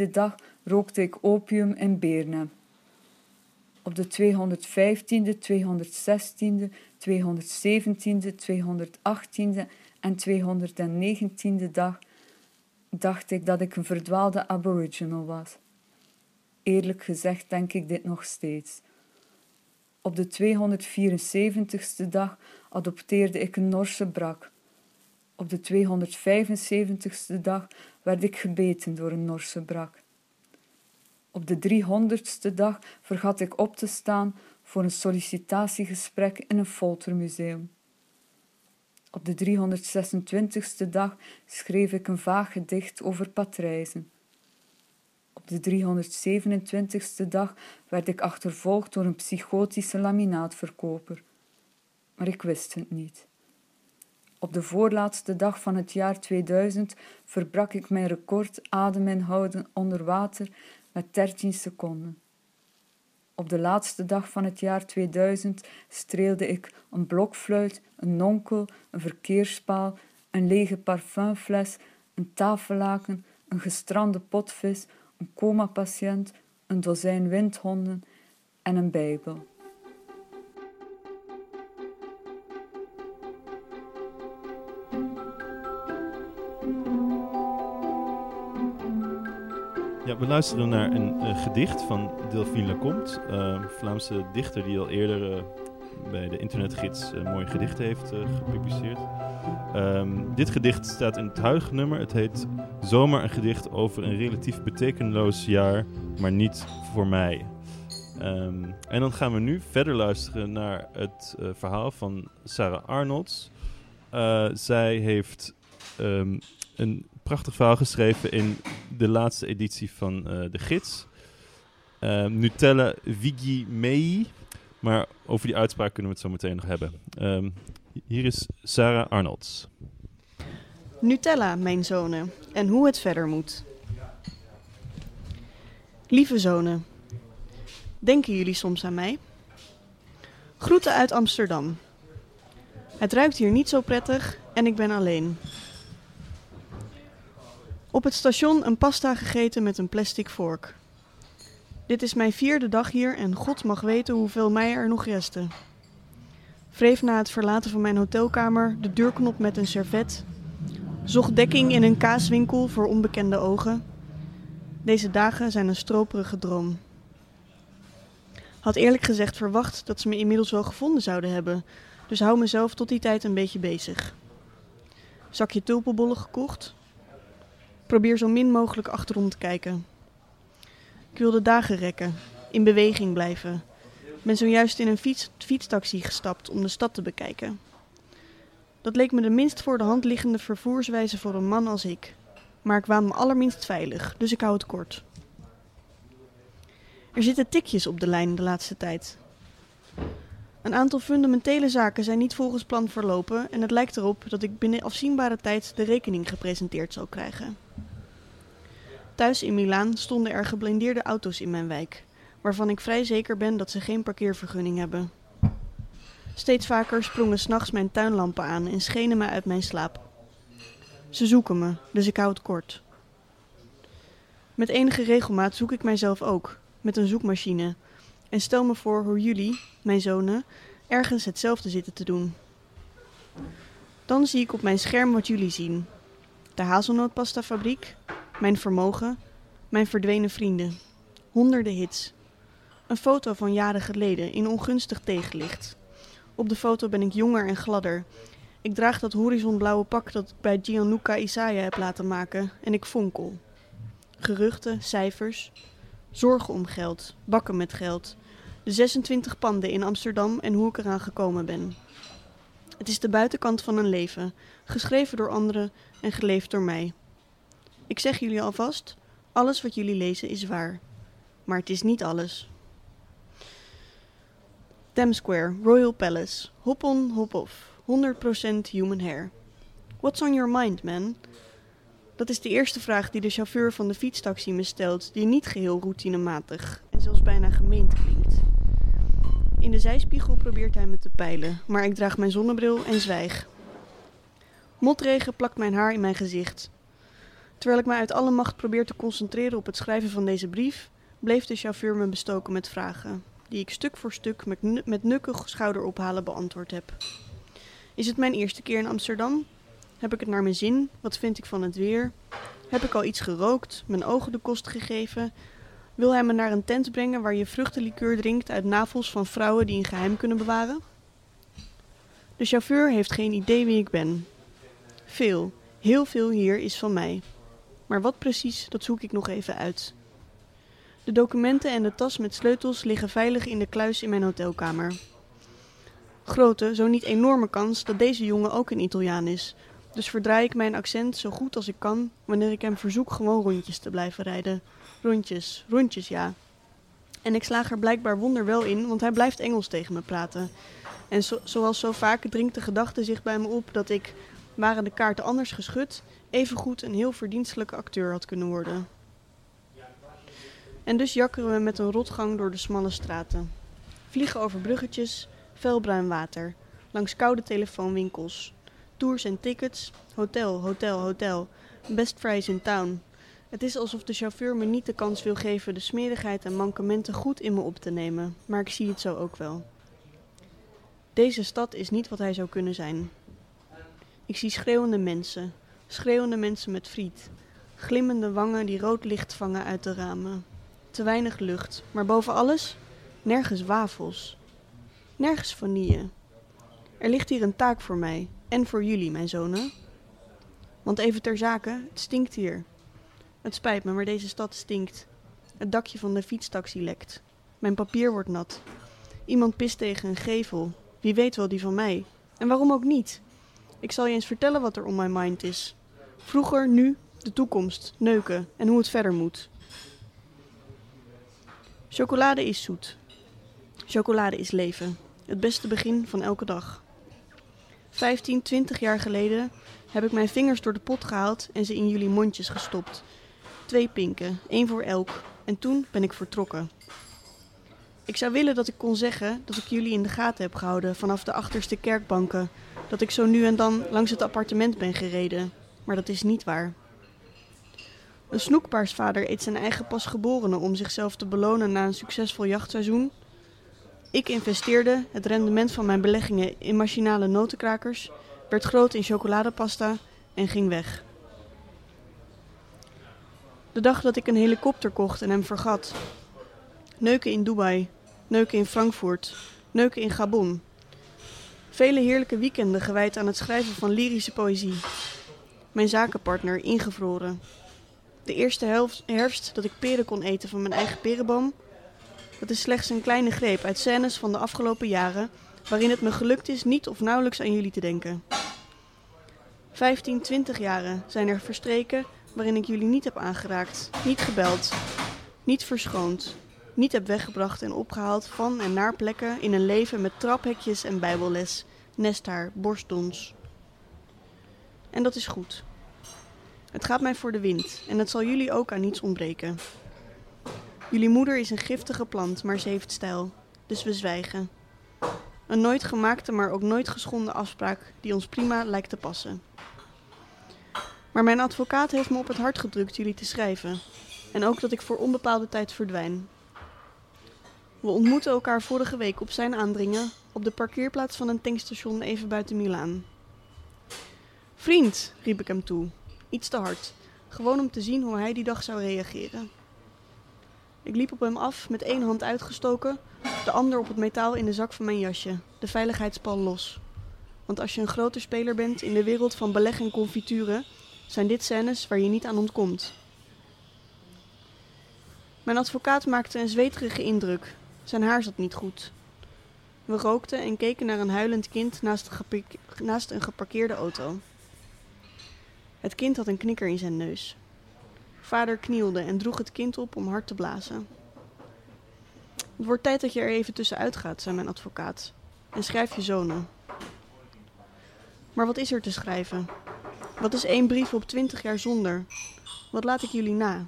214e dag rookte ik opium in Beernem. Op de 215e, 216e, 217e, 218e en 219e dag dacht ik dat ik een verdwaalde aboriginal was. Eerlijk gezegd denk ik dit nog steeds. Op de 274ste dag adopteerde ik een Norse brak. Op de 275ste dag werd ik gebeten door een Norse brak. Op de 300ste dag vergat ik op te staan voor een sollicitatiegesprek in een foltermuseum. Op de 326ste dag schreef ik een vaag gedicht over patrijzen. Op de 327ste dag werd ik achtervolgd door een psychotische laminaatverkoper. Maar ik wist het niet. Op de voorlaatste dag van het jaar 2000 verbrak ik mijn record adem inhouden onder water met 13 seconden. Op de laatste dag van het jaar 2000 streelde ik een blokfluit, een nonkel, een verkeerspaal, een lege parfumfles, een tafellaken, een gestrande potvis, een coma-patiënt, een dozijn windhonden en een bijbel. Luisteren naar een eh, gedicht van Delphine Lecomte, eh, Vlaamse dichter die al eerder eh, bij de internetgids eh, mooie gedichten heeft gepubliceerd. Ehm, dit gedicht staat in het huignummer. Het heet Zomaar een gedicht over een relatief betekenloos jaar, maar niet voor mij. Ehm, en dan gaan we nu verder luisteren naar het verhaal van Sarah Arnolds. Zij heeft ehm, een prachtig verhaal geschreven in de laatste editie van eh, de gids. Ehm, Nutella Vigi Mei. Maar over die uitspraak kunnen we het zo meteen nog hebben. Ehm, hier is Sarah Arnolds. Nutella, mijn zonen, en hoe het verder moet. Lieve zonen, denken jullie soms aan mij? Groeten uit Amsterdam. Het ruikt hier niet zo prettig en ik ben alleen. Op het station een pasta gegeten met een plastic vork. Dit is mijn vierde dag hier en God mag weten hoeveel mij er nog resten. Wreef na het verlaten van mijn hotelkamer de deurknop met een servet. Zocht dekking in een kaaswinkel voor onbekende ogen. Deze dagen zijn een stroperige droom. Had eerlijk gezegd verwacht dat ze me inmiddels wel gevonden zouden hebben, dus hou mezelf tot die tijd een beetje bezig. Zakje tulpenbollen gekocht. Probeer zo min mogelijk achterom te kijken. Ik wil de dagen rekken, in beweging blijven. Ben zojuist in een fiets, fietstaxi gestapt om de stad te bekijken. Dat leek me de minst voor de hand liggende vervoerswijze voor een man als ik. Maar ik waan me allerminst veilig, dus ik hou het kort. Er zitten tikjes op de lijn de laatste tijd. Een aantal fundamentele zaken zijn niet volgens plan verlopen en het lijkt erop dat ik binnen afzienbare tijd de rekening gepresenteerd zal krijgen. Thuis in Milaan stonden er geblindeerde auto's in mijn wijk, waarvan ik vrij zeker ben dat ze geen parkeervergunning hebben. Steeds vaker sprongen s'nachts mijn tuinlampen aan en schenen me uit mijn slaap. Ze zoeken me, dus ik hou het kort. Met enige regelmaat zoek ik mijzelf ook, met een zoekmachine, en stel me voor hoe jullie, mijn zonen, ergens hetzelfde zitten te doen. Dan zie ik op mijn scherm wat jullie zien: de hazelnootpastafabriek, mijn vermogen, mijn verdwenen vrienden, honderden hits. Een foto van jaren geleden in ongunstig tegenlicht. Op de foto ben ik jonger en gladder. Ik draag dat horizonblauwe pak dat ik bij Gianluca Isaiah heb laten maken en ik fonkel. Geruchten, cijfers, zorgen om geld, bakken met geld, de 26 panden in Amsterdam en hoe ik eraan gekomen ben. Het is de buitenkant van een leven, geschreven door anderen en geleefd door mij. Ik zeg jullie alvast, alles wat jullie lezen is waar. Maar het is niet alles. Thames Square, Royal Palace. Hop on, hop off. 100% human hair. What's on your mind, man? Dat is de eerste vraag die de chauffeur van de fietstaxi me stelt, die niet geheel routinematig en zelfs bijna gemeend klinkt. In de zijspiegel probeert hij me te peilen, maar ik draag mijn zonnebril en zwijg. Motregen plakt mijn haar in mijn gezicht. Terwijl ik me uit alle macht probeer te concentreren op het schrijven van deze brief, bleef de chauffeur me bestoken met vragen, die ik stuk voor stuk met, met nukkig schouderophalen beantwoord heb. Is het mijn eerste keer in Amsterdam? Heb ik het naar mijn zin? Wat vind ik van het weer? Heb ik al iets gerookt, mijn ogen de kost gegeven? Wil hij me naar een tent brengen waar je vruchtenlikeur drinkt uit navels van vrouwen die een geheim kunnen bewaren? De chauffeur heeft geen idee wie ik ben. Veel, heel veel hier is van mij. Maar wat precies, dat zoek ik nog even uit. De documenten en de tas met sleutels liggen veilig in de kluis in mijn hotelkamer. Grote, zo niet enorme kans dat deze jongen ook een Italiaan is. Dus verdraai ik mijn accent zo goed als ik kan wanneer ik hem verzoek gewoon rondjes te blijven rijden. Rondjes, rondjes ja. En ik slaag er blijkbaar wonderwel in, want hij blijft Engels tegen me praten. En zo, zoals zo vaak dringt de gedachte zich bij me op dat ik, waren de kaarten anders geschud, evengoed een heel verdienstelijke acteur had kunnen worden. En dus jakkeren we met een rotgang door de smalle straten. Vliegen over bruggetjes, felbruin water, langs koude telefoonwinkels, tours en tickets, hotel, hotel, hotel, best fries in town. Het is alsof de chauffeur me niet de kans wil geven de smerigheid en mankementen goed in me op te nemen, maar ik zie het zo ook wel. Deze stad is niet wat hij zou kunnen zijn. Ik zie schreeuwende mensen, schreeuwende mensen met friet, glimmende wangen die rood licht vangen uit de ramen. Te weinig lucht, maar boven alles nergens wafels. Nergens vanille. Er ligt hier een taak voor mij en voor jullie, mijn zonen. Want even ter zake, het stinkt hier. Het spijt me, maar deze stad stinkt. Het dakje van de fietstaxi lekt. Mijn papier wordt nat. Iemand pist tegen een gevel. Wie weet wel die van mij. En waarom ook niet? Ik zal je eens vertellen wat er on my mind is. Vroeger, nu, de toekomst, neuken en hoe het verder moet. Chocolade is zoet. Chocolade is leven. Het beste begin van elke dag. 15, 20 jaar geleden heb ik mijn vingers door de pot gehaald en ze in jullie mondjes gestopt. Twee pinken, één voor elk. En toen ben ik vertrokken. Ik zou willen dat ik kon zeggen dat ik jullie in de gaten heb gehouden vanaf de achterste kerkbanken. Dat ik zo nu en dan langs het appartement ben gereden. Maar dat is niet waar. Een snoekpaarsvader eet zijn eigen pasgeborene om zichzelf te belonen na een succesvol jachtseizoen. Ik investeerde het rendement van mijn beleggingen in machinale notenkrakers, werd groot in chocoladepasta en ging weg. De dag dat ik een helikopter kocht en hem vergat. Neuken in Dubai, neuken in Frankfurt, neuken in Gabon. Vele heerlijke weekenden gewijd aan het schrijven van lyrische poëzie. Mijn zakenpartner ingevroren. De eerste herfst dat ik peren kon eten van mijn eigen perenboom. Dat is slechts een kleine greep uit scènes van de afgelopen jaren waarin het me gelukt is niet of nauwelijks aan jullie te denken. 15, 20 jaren zijn er verstreken waarin ik jullie niet heb aangeraakt, niet gebeld, niet verschoond, niet heb weggebracht en opgehaald van en naar plekken in een leven met traphekjes en bijbelles, nesthaar, borstdons. En dat is goed. Het gaat mij voor de wind en het zal jullie ook aan niets ontbreken. Jullie moeder is een giftige plant, maar ze heeft stijl, dus we zwijgen. Een nooit gemaakte, maar ook nooit geschonden afspraak die ons prima lijkt te passen. Maar mijn advocaat heeft me op het hart gedrukt jullie te schrijven. En ook dat ik voor onbepaalde tijd verdwijn. We ontmoetten elkaar vorige week op zijn aandringen op de parkeerplaats van een tankstation even buiten Milaan. Vriend, riep ik hem toe, iets te hard, gewoon om te zien hoe hij die dag zou reageren. Ik liep op hem af met één hand uitgestoken, de ander op het metaal in de zak van mijn jasje, de veiligheidspal los. Want als je een grote speler bent in de wereld van beleg en confituren, zijn dit scènes waar je niet aan ontkomt. Mijn advocaat maakte een zweterige indruk. Zijn haar zat niet goed. We rookten en keken naar een huilend kind naast naast een geparkeerde auto. Het kind had een knikker in zijn neus. Vader knielde en droeg het kind op om hard te blazen. Het wordt tijd dat je er even tussenuit gaat, zei mijn advocaat. En schrijf je zonen. Maar wat is er te schrijven? Wat is één brief op twintig jaar zonder? Wat laat ik jullie na?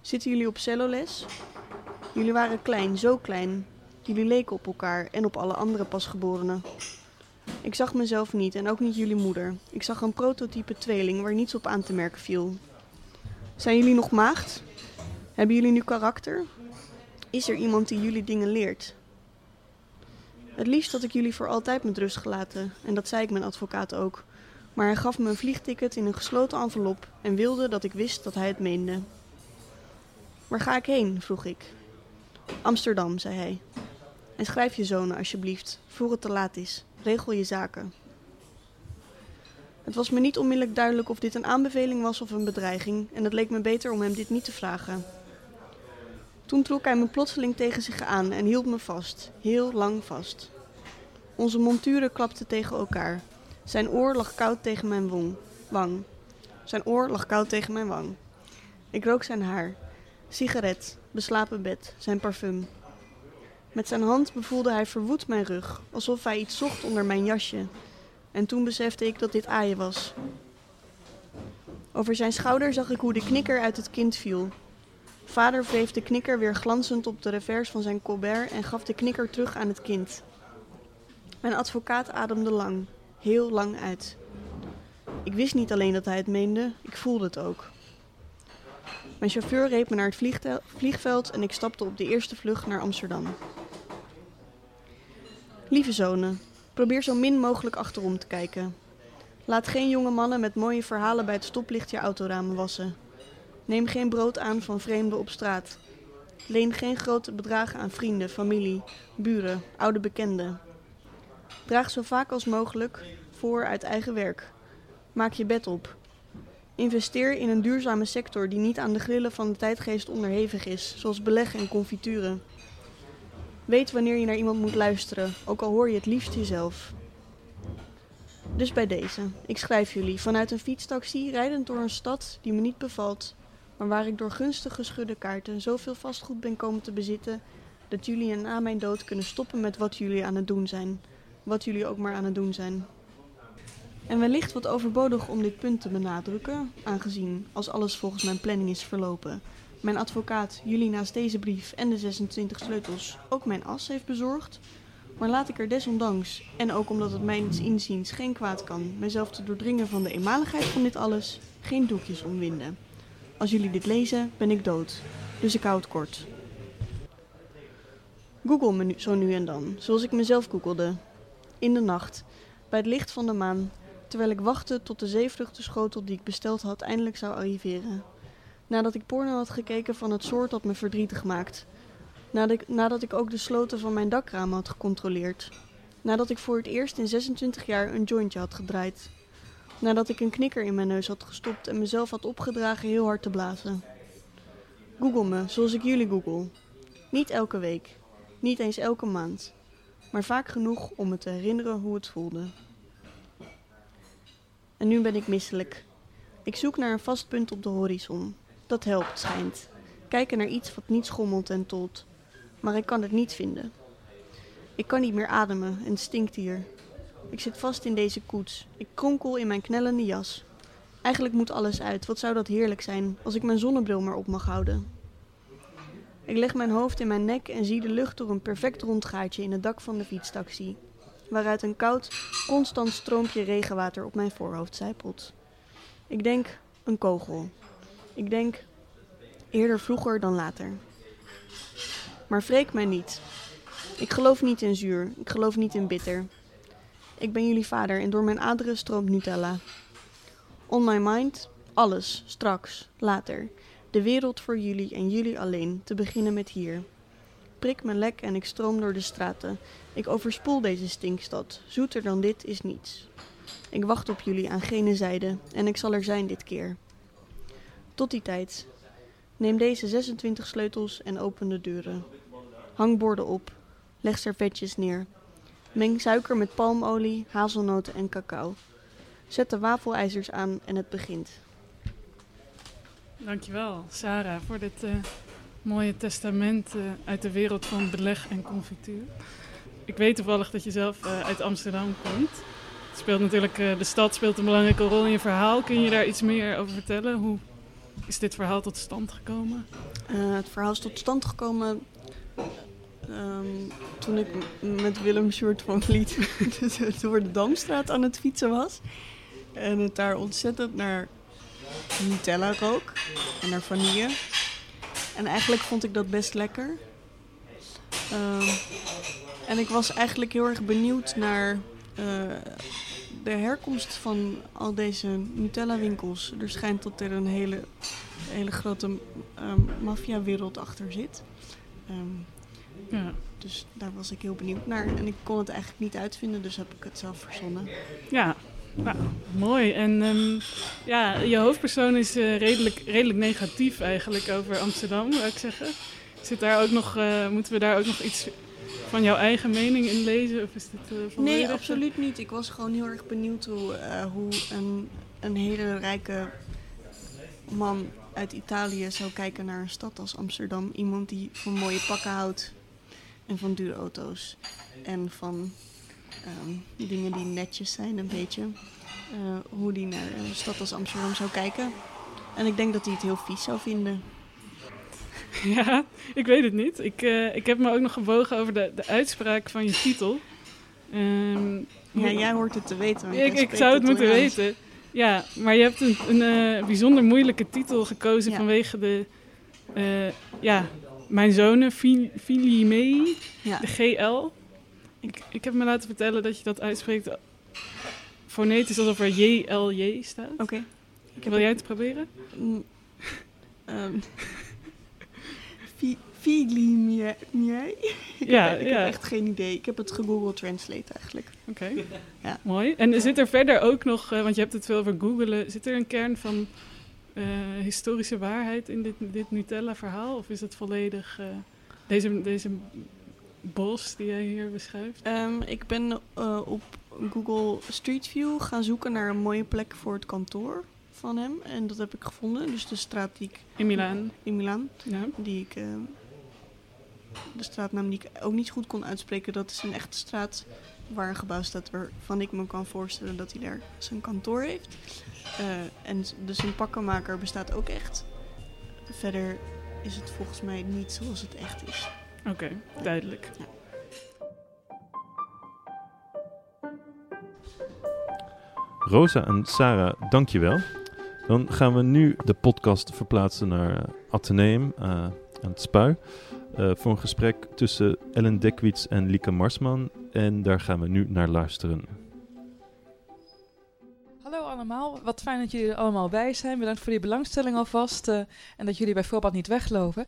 Zitten jullie op celloles? Jullie waren klein, zo klein. Jullie leken op elkaar en op alle andere pasgeborenen. Ik zag mezelf niet en ook niet jullie moeder. Ik zag een prototype tweeling waar niets op aan te merken viel. Zijn jullie nog maagd? Hebben jullie nu karakter? Is er iemand die jullie dingen leert? Het liefst had ik jullie voor altijd met rust gelaten, en dat zei ik mijn advocaat ook. Maar hij gaf me een vliegticket in een gesloten envelop en wilde dat ik wist dat hij het meende. Waar ga ik heen? vroeg ik. Amsterdam, zei hij. En schrijf je zonen alsjeblieft, voor het te laat is. Regel je zaken. Het was me niet onmiddellijk duidelijk of dit een aanbeveling was of een bedreiging, en het leek me beter om hem dit niet te vragen. Toen trok hij me plotseling tegen zich aan en hield me vast, heel lang vast. Onze monturen klapten tegen elkaar. Zijn oor lag koud tegen mijn wong, wang. Zijn oor lag koud tegen mijn wang. Ik rook zijn haar. Sigaret, beslapen bed, zijn parfum. Met zijn hand bevoelde hij verwoed mijn rug, alsof hij iets zocht onder mijn jasje. En toen besefte ik dat dit aaien was. Over zijn schouder zag ik hoe de knikker uit het kind viel. Vader wreef de knikker weer glanzend op de revers van zijn colbert en gaf de knikker terug aan het kind. Mijn advocaat ademde lang, heel lang uit. Ik wist niet alleen dat hij het meende, ik voelde het ook. Mijn chauffeur reed me naar het vliegveld en ik stapte op de eerste vlucht naar Amsterdam. Lieve zonen, probeer zo min mogelijk achterom te kijken. Laat geen jonge mannen met mooie verhalen bij het stoplicht je autoramen wassen. Neem geen brood aan van vreemden op straat. Leen geen grote bedragen aan vrienden, familie, buren, oude bekenden. Draag zo vaak als mogelijk voor uit eigen werk. Maak je bed op. Investeer in een duurzame sector die niet aan de grillen van de tijdgeest onderhevig is, zoals beleg en confituren. Weet wanneer je naar iemand moet luisteren, ook al hoor je het liefst jezelf. Dus bij deze, ik schrijf jullie vanuit een fietstaxi rijdend door een stad die me niet bevalt, maar waar ik door gunstig geschudde kaarten zoveel vastgoed ben komen te bezitten dat jullie na mijn dood kunnen stoppen met wat jullie aan het doen zijn. Wat jullie ook maar aan het doen zijn. En wellicht wat overbodig om dit punt te benadrukken, aangezien, als alles volgens mijn planning is verlopen, mijn advocaat jullie naast deze brief en de 26 sleutels ook mijn as heeft bezorgd. Maar laat ik er desondanks, en ook omdat het mijns inziens geen kwaad kan, mijzelf te doordringen van de eenmaligheid van dit alles, geen doekjes omwinden. Als jullie dit lezen, ben ik dood. Dus ik hou het kort. Google me zo nu en dan, zoals ik mezelf googelde. In de nacht, bij het licht van de maan, terwijl ik wachtte tot de zeevruchtenschotel die ik besteld had eindelijk zou arriveren. Nadat ik porno had gekeken van het soort dat me verdrietig maakt. Nadat ik, nadat ik ook de sloten van mijn dakramen had gecontroleerd. Nadat ik voor het eerst in 26 jaar een jointje had gedraaid. Nadat ik een knikker in mijn neus had gestopt en mezelf had opgedragen heel hard te blazen. Google me, zoals ik jullie google. Niet elke week, niet eens elke maand, maar vaak genoeg om me te herinneren hoe het voelde. En nu ben ik misselijk. Ik zoek naar een vast punt op de horizon. Dat helpt, schijnt. Kijken naar iets wat niet schommelt en tolt. Maar ik kan het niet vinden. Ik kan niet meer ademen en stinkt hier. Ik zit vast in deze koets. Ik kronkel in mijn knellende jas. Eigenlijk moet alles uit. Wat zou dat heerlijk zijn als ik mijn zonnebril maar op mag houden. Ik leg mijn hoofd in mijn nek en zie de lucht door een perfect rond gaatje in het dak van de fietstaxi, waaruit een koud, constant stroompje regenwater op mijn voorhoofd zijpelt. Ik denk een kogel. Ik denk eerder vroeger dan later. Maar wreek mij niet. Ik geloof niet in zuur, ik geloof niet in bitter. Ik ben jullie vader en door mijn aderen stroomt Nutella. On my mind, alles, straks, later. De wereld voor jullie en jullie alleen, te beginnen met hier. Prik me lek en ik stroom door de straten. Ik overspoel deze stinkstad. Zoeter dan dit is niets. Ik wacht op jullie aan gene zijde en ik zal er zijn dit keer. Tot die tijd. Neem deze 26 sleutels en open de deuren. Hang borden op. Leg servetjes neer. Meng suiker met palmolie, hazelnoten en cacao. Zet de wafelijzers aan en het begint. Dankjewel, Sarah, voor dit uh, mooie testament uh, uit de wereld van beleg en confituur. Ik weet toevallig dat je zelf uh, uit Amsterdam komt. Het speelt natuurlijk, de stad speelt een belangrijke rol in je verhaal. Kun je daar iets meer over vertellen? Hoe is dit verhaal tot stand gekomen? het verhaal is tot stand gekomen um, toen ik met Willem Short van Vliet door de Damstraat aan het fietsen was. En het daar ontzettend naar Nutella rook en naar vanille. En eigenlijk vond ik dat best lekker. Um, en ik was eigenlijk heel erg benieuwd naar uh, de herkomst van al deze Nutella-winkels. Er schijnt dat er een hele, hele grote um, maffiawereld achter zit. Um, ja. Dus daar was ik heel benieuwd naar. En ik kon het eigenlijk niet uitvinden, dus heb ik het zelf verzonnen. Ja, nou, mooi. En um, ja, je hoofdpersoon is uh, redelijk, redelijk negatief eigenlijk over Amsterdam, zou ik zeggen. Zit daar ook nog, uh, moeten we daar ook nog iets van jouw eigen mening in lezen? Of is uh, nee, absoluut niet. Ik was gewoon heel erg benieuwd hoe, hoe een, een hele rijke man uit Italië zou kijken naar een stad als Amsterdam. Iemand die van mooie pakken houdt en van dure auto's. En van um, dingen die netjes zijn, een beetje. Uh, hoe die naar een stad als Amsterdam zou kijken. En ik denk dat hij het heel vies zou vinden. Ja, ik weet het niet. Ik, uh, ik heb me ook nog gebogen over de, de uitspraak van je titel. Um, ja, jij hoort het te weten. Ik, ik zou het moeten weten. Ja, maar je hebt een, een uh, bijzonder moeilijke titel gekozen ja. vanwege de, ja, mijn zonen, Filimei, ja. de GL. Ik, ik heb me laten vertellen dat je dat uitspreekt fonetisch alsof er JLJ staat. Oké. Okay. Wil jij het proberen? Um, Filimei? Ja, ik ja. heb echt geen idee. Ik heb het gegoogeld translate eigenlijk. Oké, okay. ja. mooi. En zit er verder ook nog, uh, want je hebt het veel over googelen, zit er een kern van uh, historische waarheid in dit, dit Nutella-verhaal? Of is het volledig uh, deze, deze bos die jij hier beschrijft? Ehm, ik ben uh, op Google Street View gaan zoeken naar een mooie plek voor het kantoor van hem. En dat heb ik gevonden. Dus de straat die ik... In Milaan. In Milaan. Ja. Die ik... Uh, de straatnaam die ik ook niet goed kon uitspreken. Dat is een echte straat waar een gebouw staat waarvan ik me kan voorstellen dat hij daar zijn kantoor heeft. Uh, en dus een pakkenmaker bestaat ook echt. Verder is het volgens mij niet zoals het echt is. Oké, duidelijk. Ja. Rosa en Sarah, dankjewel. Dan gaan we nu de podcast verplaatsen naar uh, Atheneum uh, aan het Spui. Uh, voor een gesprek tussen Ellen Dekwits en Lieke Marsman. En daar gaan we nu naar luisteren. Hallo allemaal, wat fijn dat jullie er allemaal bij zijn. Bedankt voor die belangstelling alvast en dat jullie bij voorbaat niet weglopen.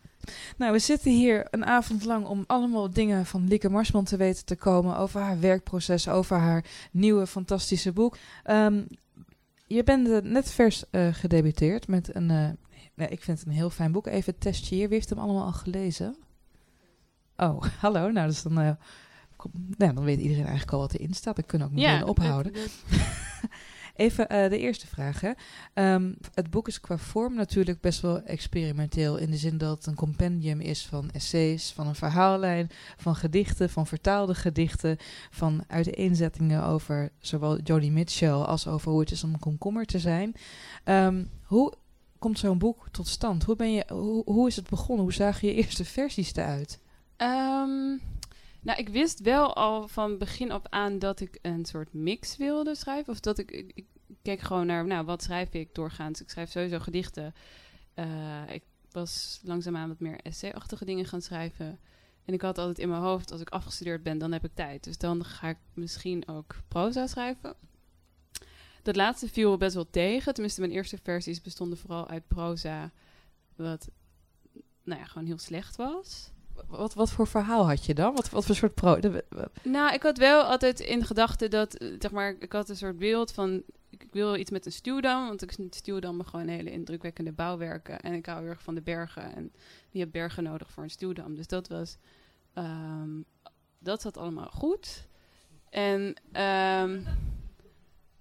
Nou, we zitten hier een avond lang om allemaal dingen van Lieke Marsman te weten te komen over haar werkproces, over haar nieuwe fantastische boek. Um, je bent net vers uh, gedebuteerd met een, uh, nee, ik vind het een heel fijn boek. Even het testje hier, wie heeft hem allemaal al gelezen? Oh, hallo, nou dus dan... Uh, kom, nou, dan weet iedereen eigenlijk al wat erin staat. Dan kunnen we ook meteen ja, ophouden. Even uh, de eerste vraag. Hè. Um, het boek is qua vorm natuurlijk best wel experimenteel. In de zin dat het een compendium is van essays, van een verhaallijn, van gedichten, van vertaalde gedichten, van uiteenzettingen over zowel Jodie Mitchell als over hoe het is om een komkommer te zijn. Um, hoe komt zo'n boek tot stand? Hoe, ben je, hoe, hoe is het begonnen? Hoe zagen je eerste versies eruit? Um, nou, ik wist wel al van begin af aan dat ik een soort mix wilde schrijven. Of dat ik, ik, keek gewoon naar, nou, wat schrijf ik doorgaans? Ik schrijf sowieso gedichten. Uh, ik was langzaamaan wat meer essay-achtige dingen gaan schrijven. En ik had altijd in mijn hoofd, als ik afgestudeerd ben, dan heb ik tijd. Dus dan ga ik misschien ook proza schrijven. Dat laatste viel best wel tegen. Tenminste, mijn eerste versies bestonden vooral uit proza. Wat, nou ja, gewoon heel slecht was. Wat, wat voor verhaal had je dan? Wat, wat voor soort pro... Nou, ik had wel altijd in gedachten dat, eh, zeg maar, ik had een soort beeld van, ik wil iets met een stuwdam, want ik stuwdammen gewoon hele indrukwekkende bouwwerken. En ik hou heel erg van de bergen en die heb bergen nodig voor een stuwdam. Dus dat was, um, dat zat allemaal goed. En, um,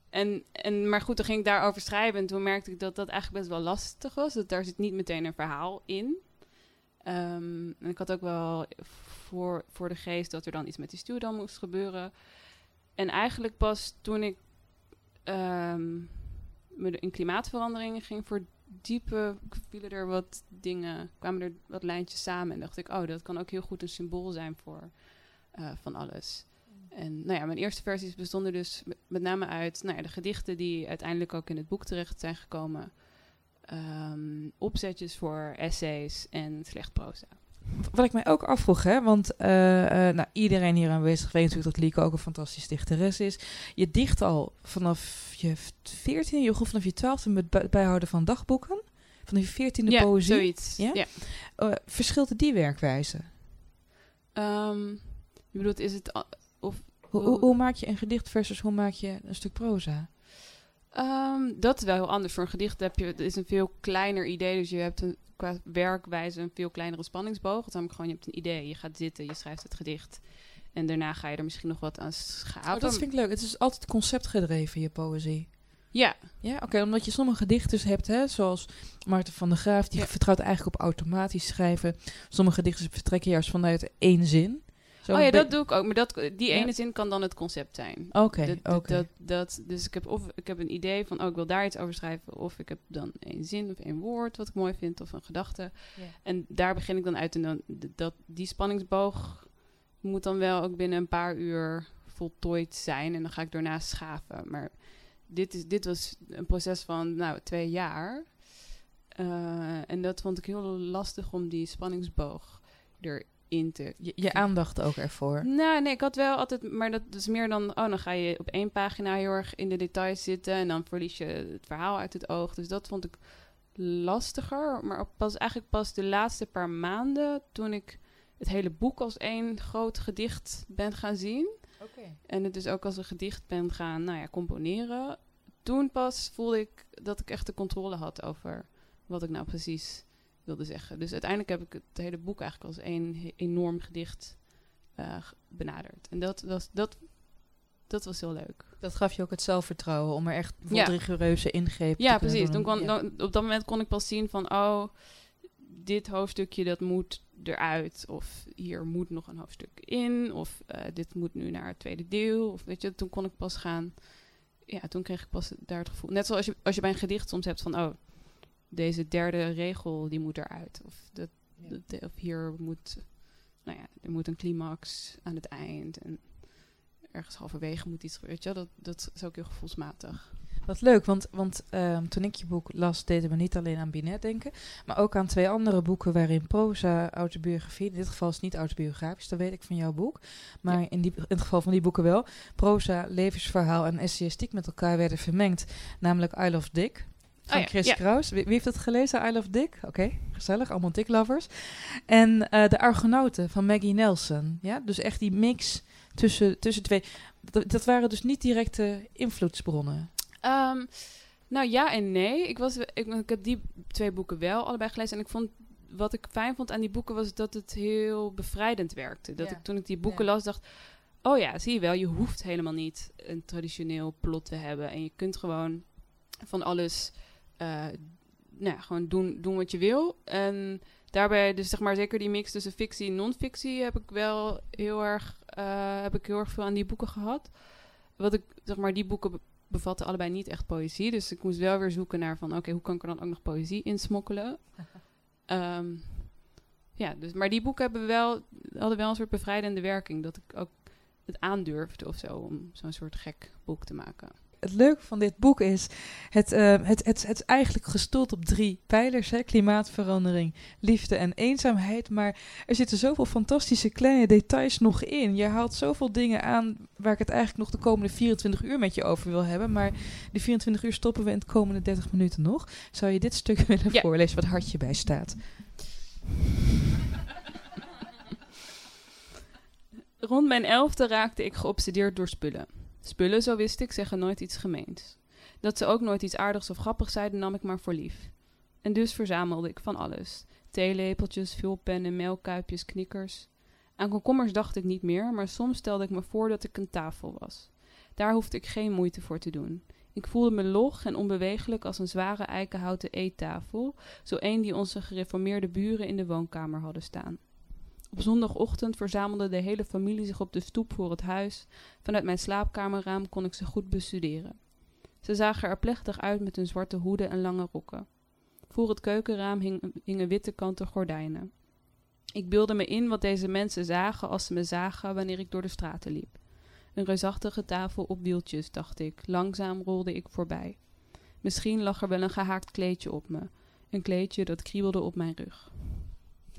en, en, maar goed, dan ging ik daarover schrijven en toen merkte ik dat dat eigenlijk best wel lastig was. Dat daar zit niet meteen een verhaal in. Um, en ik had ook wel voor, voor de geest dat er dan iets met die stuwdam moest gebeuren. En eigenlijk pas toen ik um, me in klimaatveranderingen ging verdiepen, vielen er wat dingen, kwamen er wat lijntjes samen. En dacht ik, oh, dat kan ook heel goed een symbool zijn voor uh, van alles. En nou ja, mijn eerste versies bestonden dus met name uit nou ja, de gedichten die uiteindelijk ook in het boek terecht zijn gekomen um, opzetjes voor essays en slecht proza. Wat ik mij ook afvroeg, hè, want uh, uh, nou, iedereen hier aanwezig weet natuurlijk dat Lieke ook een fantastisch dichteres is. Je dicht al vanaf je 14, je vanaf je 12 met bijhouden van dagboeken. Vanaf je 14e ja, poëzie. Zoiets. Ja, ja. Uh, verschilt die werkwijze? Um, je bedoelt, is het. Of, hoe, hoe, hoe, maak je een gedicht versus hoe maak je een stuk proza? Um, dat is wel heel anders. Voor een gedicht heb je, het is een veel kleiner idee. Dus je hebt een, qua werkwijze een veel kleinere spanningsboog. Het namelijk gewoon, je hebt een idee, je gaat zitten, je schrijft het gedicht. En daarna ga je er misschien nog wat aan schapen. Oh, dat vind ik leuk. Het is altijd conceptgedreven, je poëzie. Ja. Ja, oké. omdat je sommige dichters hebt, hè, zoals Maarten van der Graaf, die vertrouwt eigenlijk op automatisch schrijven. Sommige dichters vertrekken juist vanuit één zin oh ja, dat doe ik ook. Maar dat, die ene zin kan dan het concept zijn. Oké, oké. Dat, dus ik heb of ik heb een idee van, oh, ik wil daar iets over schrijven. Of ik heb dan één zin of één woord wat ik mooi vind. Of een gedachte. En daar begin ik dan uit. En dan, dat, die spanningsboog moet dan wel ook binnen een paar uur voltooid zijn. En dan ga ik daarna schaven. Maar dit, is, dit was een proces van, nou, twee jaar. Uh, en dat vond ik heel lastig om die spanningsboog er in te... Je, je, aandacht ook ervoor? Nou, nee, ik had wel altijd... Maar dat is meer dan... Oh, dan ga je op één pagina heel erg in de details zitten... en dan verlies je het verhaal uit het oog. Dus dat vond ik lastiger. Maar pas, eigenlijk pas de laatste paar maanden... toen ik het hele boek als één groot gedicht ben gaan zien... Okay. En het dus ook als een gedicht ben gaan nou ja, componeren. Toen pas voelde ik dat ik echt de controle had over wat ik nou precies wilde zeggen. Dus uiteindelijk heb ik het hele boek eigenlijk als één enorm gedicht benaderd. En dat was, dat, dat was heel leuk. Dat gaf je ook het zelfvertrouwen om er echt ja. rigoureuze ingrepen ja, te precies. Doen. Toen kon, dan, op dat moment kon ik pas zien van, oh, dit hoofdstukje dat moet eruit. Of hier moet nog een hoofdstuk in. Of uh, dit moet nu naar het tweede deel. Of weet je, toen kon ik pas gaan. Ja, toen kreeg ik pas daar het gevoel. Net zoals je, als je bij een gedicht soms hebt van, oh, deze derde regel die moet eruit. Of, dat, dat of hier moet, nou ja, er moet een climax aan het eind. En ergens halverwege moet iets gebeuren. Weet je, dat, dat is ook heel gevoelsmatig. Wat leuk, want, want um, toen ik je boek las, deed het me niet alleen aan Binet denken, maar ook aan twee andere boeken waarin proza, autobiografie, in dit geval is het niet autobiografisch, dat weet ik van jouw boek, maar in, die, in het geval van die boeken wel, proza, levensverhaal en essayistiek met elkaar werden vermengd, namelijk I Love Dick. Van oh Chris ja. Kraus. Wie, wie, heeft het gelezen? I Love Dick. Oké, gezellig. Allemaal Dick-lovers. En uh, De Argonauten van Maggie Nelson. Ja, dus echt die mix tussen, tussen twee. Dat, dat waren dus niet directe invloedsbronnen. Um, nou ja en nee. Ik, was, ik, ik, heb die twee boeken wel allebei gelezen. En ik vond, wat ik fijn vond aan die boeken was dat het heel bevrijdend werkte. Dat ik toen ik die boeken las dacht... Oh ja, zie je wel, je hoeft helemaal niet een traditioneel plot te hebben. En je kunt gewoon van alles... Uh, nou ja, gewoon doen, doen wat je wil. En daarbij, dus zeg maar zeker die mix tussen fictie en non-fictie... heb ik wel heel erg, uh, heb ik heel erg veel aan die boeken gehad. Wat ik, zeg maar, die boeken bevatten allebei niet echt poëzie. Dus ik moest wel weer zoeken naar van... oké, hoe kan ik er dan ook nog poëzie insmokkelen? um, ja, dus, maar die boeken hebben wel, hadden wel een soort bevrijdende werking. Dat ik ook het aandurfde of zo... om zo'n soort gek boek te maken het leuke van dit boek is, het, uh, het, het, het is eigenlijk gestoeld op drie pijlers. Hè? Klimaatverandering, liefde en eenzaamheid. Maar er zitten zoveel fantastische kleine details nog in. Je haalt zoveel dingen aan waar ik het eigenlijk nog de komende 24 uur met je over wil hebben. Maar die 24 uur stoppen we in de komende 30 minuten nog. Zou je dit stuk willen ja. voorlezen wat hartje bij staat? Rond mijn elfde raakte ik geobsedeerd door spullen. Spullen, zo wist ik, zeggen nooit iets gemeens. Dat ze ook nooit iets aardigs of grappigs zeiden, nam ik maar voor lief. En dus verzamelde ik van alles. Theelepeltjes, vulpennen, melkkuipjes, knikkers. Aan komkommers dacht ik niet meer, maar soms stelde ik me voor dat ik een tafel was. Daar hoefde ik geen moeite voor te doen. Ik voelde me log en onbewegelijk als een zware eikenhouten eettafel, zo een die onze gereformeerde buren in de woonkamer hadden staan. Op zondagochtend verzamelde de hele familie zich op de stoep voor het huis. Vanuit mijn slaapkamerraam kon ik ze goed bestuderen. Ze zagen er plechtig uit met hun zwarte hoeden en lange rokken. Voor het keukenraam hing, hingen witte kanten gordijnen. Ik beelde me in wat deze mensen zagen als ze me zagen wanneer ik door de straten liep. Een reusachtige tafel op wieltjes, dacht ik. Langzaam rolde ik voorbij. Misschien lag er wel een gehaakt kleedje op me. Een kleedje dat kriebelde op mijn rug.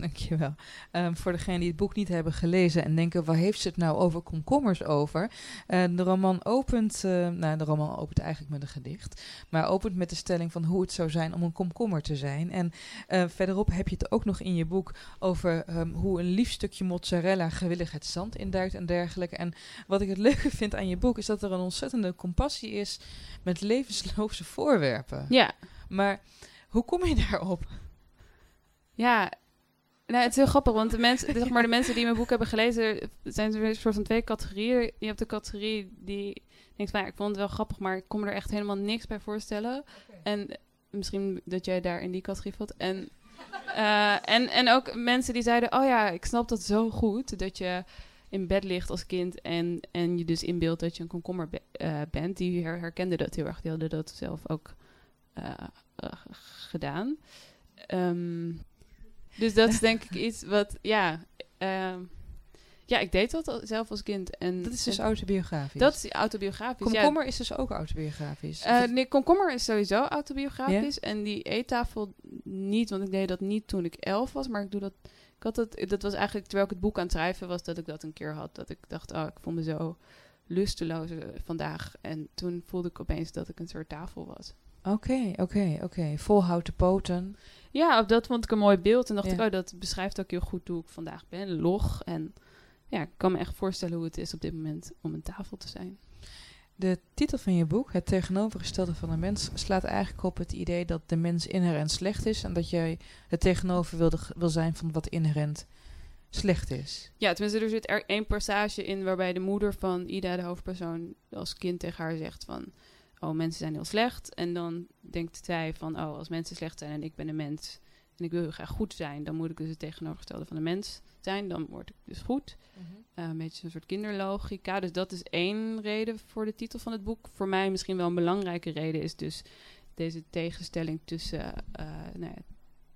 Dankjewel. Um, voor degenen die het boek niet hebben gelezen en denken, waar heeft ze het nou over komkommers over? Uh, de roman opent, uh, nou de roman opent eigenlijk met een gedicht, maar opent met de stelling van hoe het zou zijn om een komkommer te zijn. En uh, verderop heb je het ook nog in je boek over um, hoe een lief stukje mozzarella gewillig het zand induikt en dergelijke. En wat ik het leuke vind aan je boek is dat er een ontzettende compassie is met levensloze voorwerpen. Ja. Maar hoe kom je daarop? Ja, nou, het is heel grappig, want de mensen, zeg maar, de mensen die mijn boek hebben gelezen, zijn er een soort van twee categorieën. Je hebt de categorie die denkt van, ja, ik vond het wel grappig, maar ik kon me er echt helemaal niks bij voorstellen. En misschien dat jij daar in die categorie valt. En, uh, en, en ook mensen die zeiden, oh ja, ik snap dat zo goed, dat je in bed ligt als kind en, en je dus inbeeldt dat je een komkommer be uh, bent. Die her herkenden dat heel erg, die hadden dat zelf ook uh, gedaan. Um, dus dat is denk ik iets wat, ja... Uh, ja, ik deed dat zelf als kind. En, dat is dus autobiografisch? Dat is autobiografisch, Komkommer is dus ook autobiografisch? Uh, nee, Komkommer is sowieso autobiografisch. En die eettafel niet, want ik deed dat niet toen ik elf was. Maar ik doe dat... Ik had het, dat was eigenlijk terwijl ik het boek aan het schrijven was, dat ik dat een keer had. Dat ik dacht, oh, ik vond me zo lusteloos eh, vandaag. En toen voelde ik opeens dat ik een soort tafel was. Oké, oké, oké. Vol houten poten. Ja, dat vond ik een mooi beeld. En dacht ik, oh, dat beschrijft ook heel goed hoe ik vandaag ben. Log. En ja, ik kan me echt voorstellen hoe het is op dit moment om een tafel te zijn. De titel van je boek, Het tegenovergestelde van de mens, slaat eigenlijk op het idee dat de mens inherent slecht is. En dat jij het tegenover wil, wil zijn van wat inherent slecht is. Ja, tenminste, er zit er één passage in waarbij de moeder van Ida, de hoofdpersoon, als kind tegen haar zegt van... Oh, mensen zijn heel slecht. En dan denkt zij van, oh, als mensen slecht zijn en ik ben een mens... en ik wil heel graag goed zijn, dan moet ik dus het tegenovergestelde van een mens zijn. Dan word ik dus goed. Uh, een beetje een soort kinderlogica. Dus dat is één reden voor de titel van het boek. Voor mij misschien wel een belangrijke reden is dus deze tegenstelling tussen, uh, nou ja,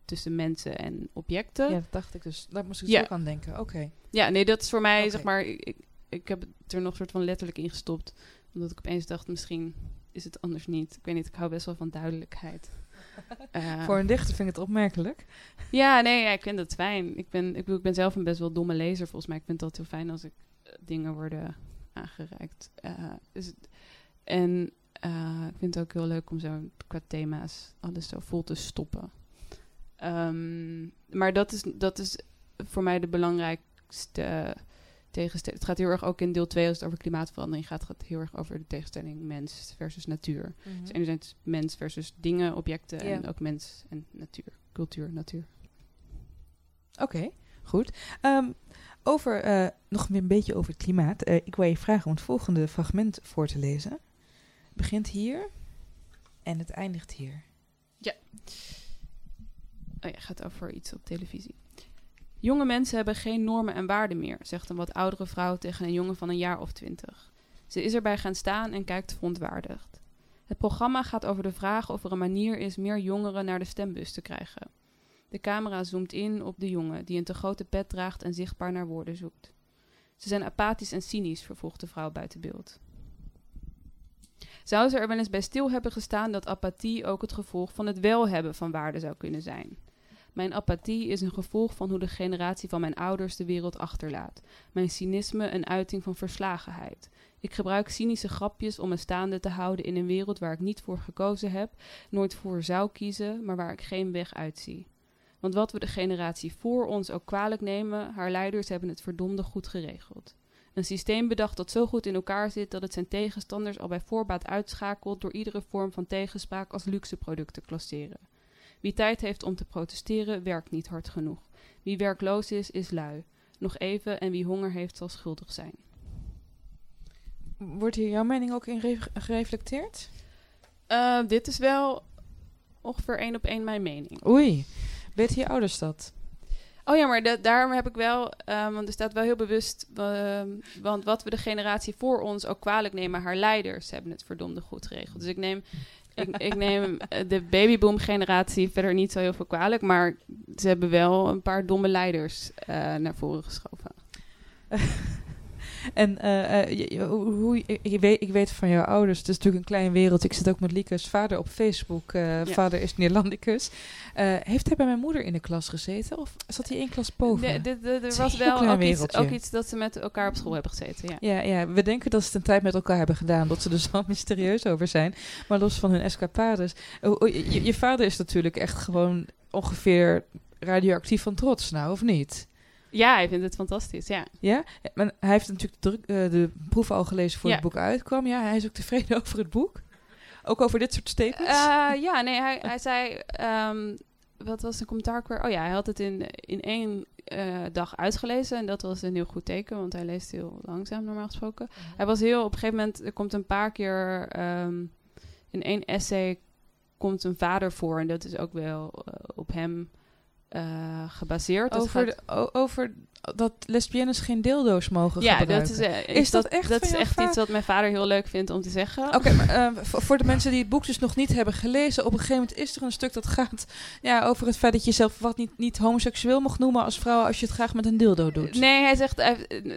tussen mensen en objecten. Ja, dat dacht ik dus. Daar moest ik ja. ook aan denken. Oké. Ja, nee, dat is voor mij, okay. zeg maar, ik, ik heb het er nog soort van letterlijk in gestopt. Omdat ik opeens dacht, misschien is het anders niet. Ik weet niet, ik hou best wel van duidelijkheid. Uh, Voor een dichter vind ik het opmerkelijk. Ja, nee, ja, ik vind het fijn. Ik ben, ik, bedoel, ik ben zelf een best wel domme lezer, volgens mij. Ik vind het heel fijn als ik uh, dingen worden aangereikt. Uh, dus, en ik vind het ook heel leuk om zo qua thema's alles zo vol te stoppen. Um, maar dat is, dat is voor mij de belangrijkste tegenstelling. Het gaat heel erg ook in deel 2 als het over klimaatverandering gaat. gaat heel erg over de tegenstelling mens versus natuur. Mm -hmm. Dus enerzijds mens versus dingen, objecten ja. en ook mens en natuur. Cultuur, natuur. Oké, okay, goed. Um, over, uh, nog een beetje over het klimaat. Uh, ik wil je vragen om het volgende fragment voor te lezen. Het begint hier en het eindigt hier. Ja. Oh ja, gaat over iets op televisie. Jonge mensen hebben geen normen en waarden meer, zegt een wat oudere vrouw tegen een jongen van een jaar of twintig. Ze is erbij gaan staan en kijkt verontwaardigd. Het programma gaat over de vraag of er een manier is meer jongeren naar de stembus te krijgen. De camera zoomt in op de jongen die een te grote pet draagt en zichtbaar naar woorden zoekt. Ze zijn apathisch en cynisch, vervolgt de vrouw buiten beeld. Zou ze er wel eens bij stil hebben gestaan dat apathie ook het gevolg van het wel hebben van waarde zou kunnen zijn? Mijn apathie is een gevolg van hoe de generatie van mijn ouders de wereld achterlaat. Mijn cynisme een uiting van verslagenheid. Ik gebruik cynische grapjes om me staande te houden in een wereld waar ik niet voor gekozen heb, nooit voor zou kiezen, maar waar ik geen weg uitzie. Want wat we de generatie voor ons ook kwalijk nemen, haar leiders hebben het verdomde goed geregeld. Een systeem bedacht dat zo goed in elkaar zit dat het zijn tegenstanders al bij voorbaat uitschakelt door iedere vorm van tegenspraak als luxe product te klasseren. Wie tijd heeft om te protesteren, werkt niet hard genoeg. Wie werkloos is, is lui. Nog even en wie honger heeft, zal schuldig zijn. Wordt hier jouw mening ook in re gereflecteerd? Uh, dit is wel ongeveer één op één mijn mening. Oei, weten je ouders dat? Oh ja, maar daarom heb ik wel, uh, want er staat wel heel bewust, uh, want wat we de generatie voor ons ook kwalijk nemen, haar leiders hebben het verdomde goed geregeld. Dus ik neem ik, ik, neem de babyboom-generatie verder niet zo heel veel kwalijk, maar ze hebben wel een paar domme leiders uh, naar voren geschoven. en uh, je, hoe, ik, weet, ik weet van jouw ouders, het is natuurlijk een klein wereld. Ik zit ook met Lieke's vader op Facebook. Uh, ja. Vader is Neerlandicus. heeft hij bij mijn moeder in de klas gezeten? Of zat hij één klas boven? Nee, er was wel ook iets, ook iets, dat ze met elkaar op school hebben gezeten. Ja. Ja, ja, we denken dat ze het een tijd met elkaar hebben gedaan. Dat ze er zo mysterieus over zijn. Maar los van hun escapades. Je, je vader is natuurlijk echt gewoon ongeveer radioactief van trots, nou, of niet? Ja, hij vindt het fantastisch, ja. Ja? Maar hij heeft natuurlijk de, uh, de proef al gelezen voor ja. het boek uitkwam. Ja, hij is ook tevreden over het boek. Ook over dit soort statements? Uh, ja, nee, hij, hij zei... Um, wat was een commentaar weer? Oh ja, hij had het in, in één uh, dag uitgelezen. En dat was een heel goed teken, want hij leest heel langzaam normaal gesproken. -huh. Hij was heel... Op een gegeven moment er komt een paar keer... Um, in één essay komt een vader voor. En dat is ook wel op hem... Uh, gebaseerd. Over, dat gaat... de, over dat lesbiennes geen dildo's mogen ja, gebruiken. dat is, uh, is dat, dat, echt, dat is echt iets wat mijn vader heel leuk vindt om te zeggen. Oké, okay, maar uh, voor de mensen die het boek dus nog niet hebben gelezen, op een gegeven moment is er een stuk dat gaat ja, over het feit dat je jezelf wat niet, niet homoseksueel mag noemen als vrouw als je het graag met een dildo doet. Nee, hij zegt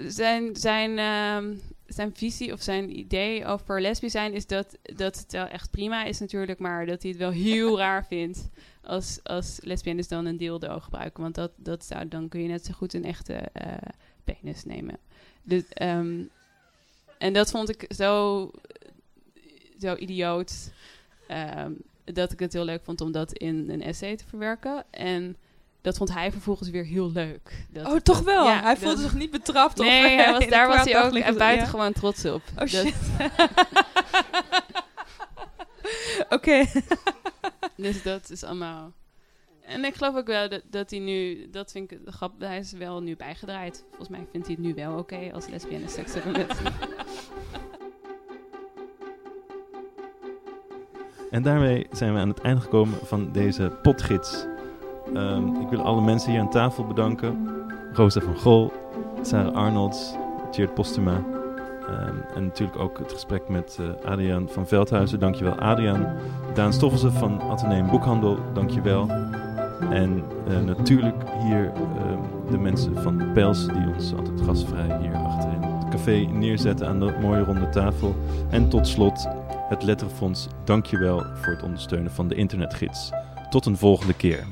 zijn, zijn, uh, zijn visie of zijn idee over lesbisch zijn is dat, dat het wel echt prima is natuurlijk, maar dat hij het wel heel raar vindt als, als lesbiennes dan een dildo gebruiken. Want dat, dat zou, dan kun je net zo goed een echte uh, penis nemen. Dus, um, en dat vond ik zo, zo idioot. Um, dat ik het heel leuk vond om dat in een essay te verwerken. En dat vond hij vervolgens weer heel leuk. Dat, oh, toch wel? Ja, hij voelde zich niet betrapt? Nee, of, hij was, daar was hij ook en buitengewoon ja. trots op. Oh shit. Oké. dus dat is allemaal... En ik geloof ook wel dat, dat hij nu, dat vind ik grap, hij is wel nu bijgedraaid. Volgens mij vindt hij het nu wel oké als lesbienne seks hebben met. En daarmee zijn we aan het einde gekomen van deze potgids. Ehm, ik wil alle mensen hier aan tafel bedanken. Rosa van Gol, Sarah Arnolds, Tjeerd Postuma. Ehm, en natuurlijk ook het gesprek met uh, Adriaan van Veldhuizen. Dankjewel Adriaan. Daan Stoffelsen van Atheneum Boekhandel. Dankjewel. En uh, natuurlijk hier ehm, de mensen van Pels die ons altijd gastvrij hier achter in het café neerzetten aan de mooie ronde tafel. En tot slot het Letterfonds. Dankjewel voor het ondersteunen van de internetgids. Tot een volgende keer.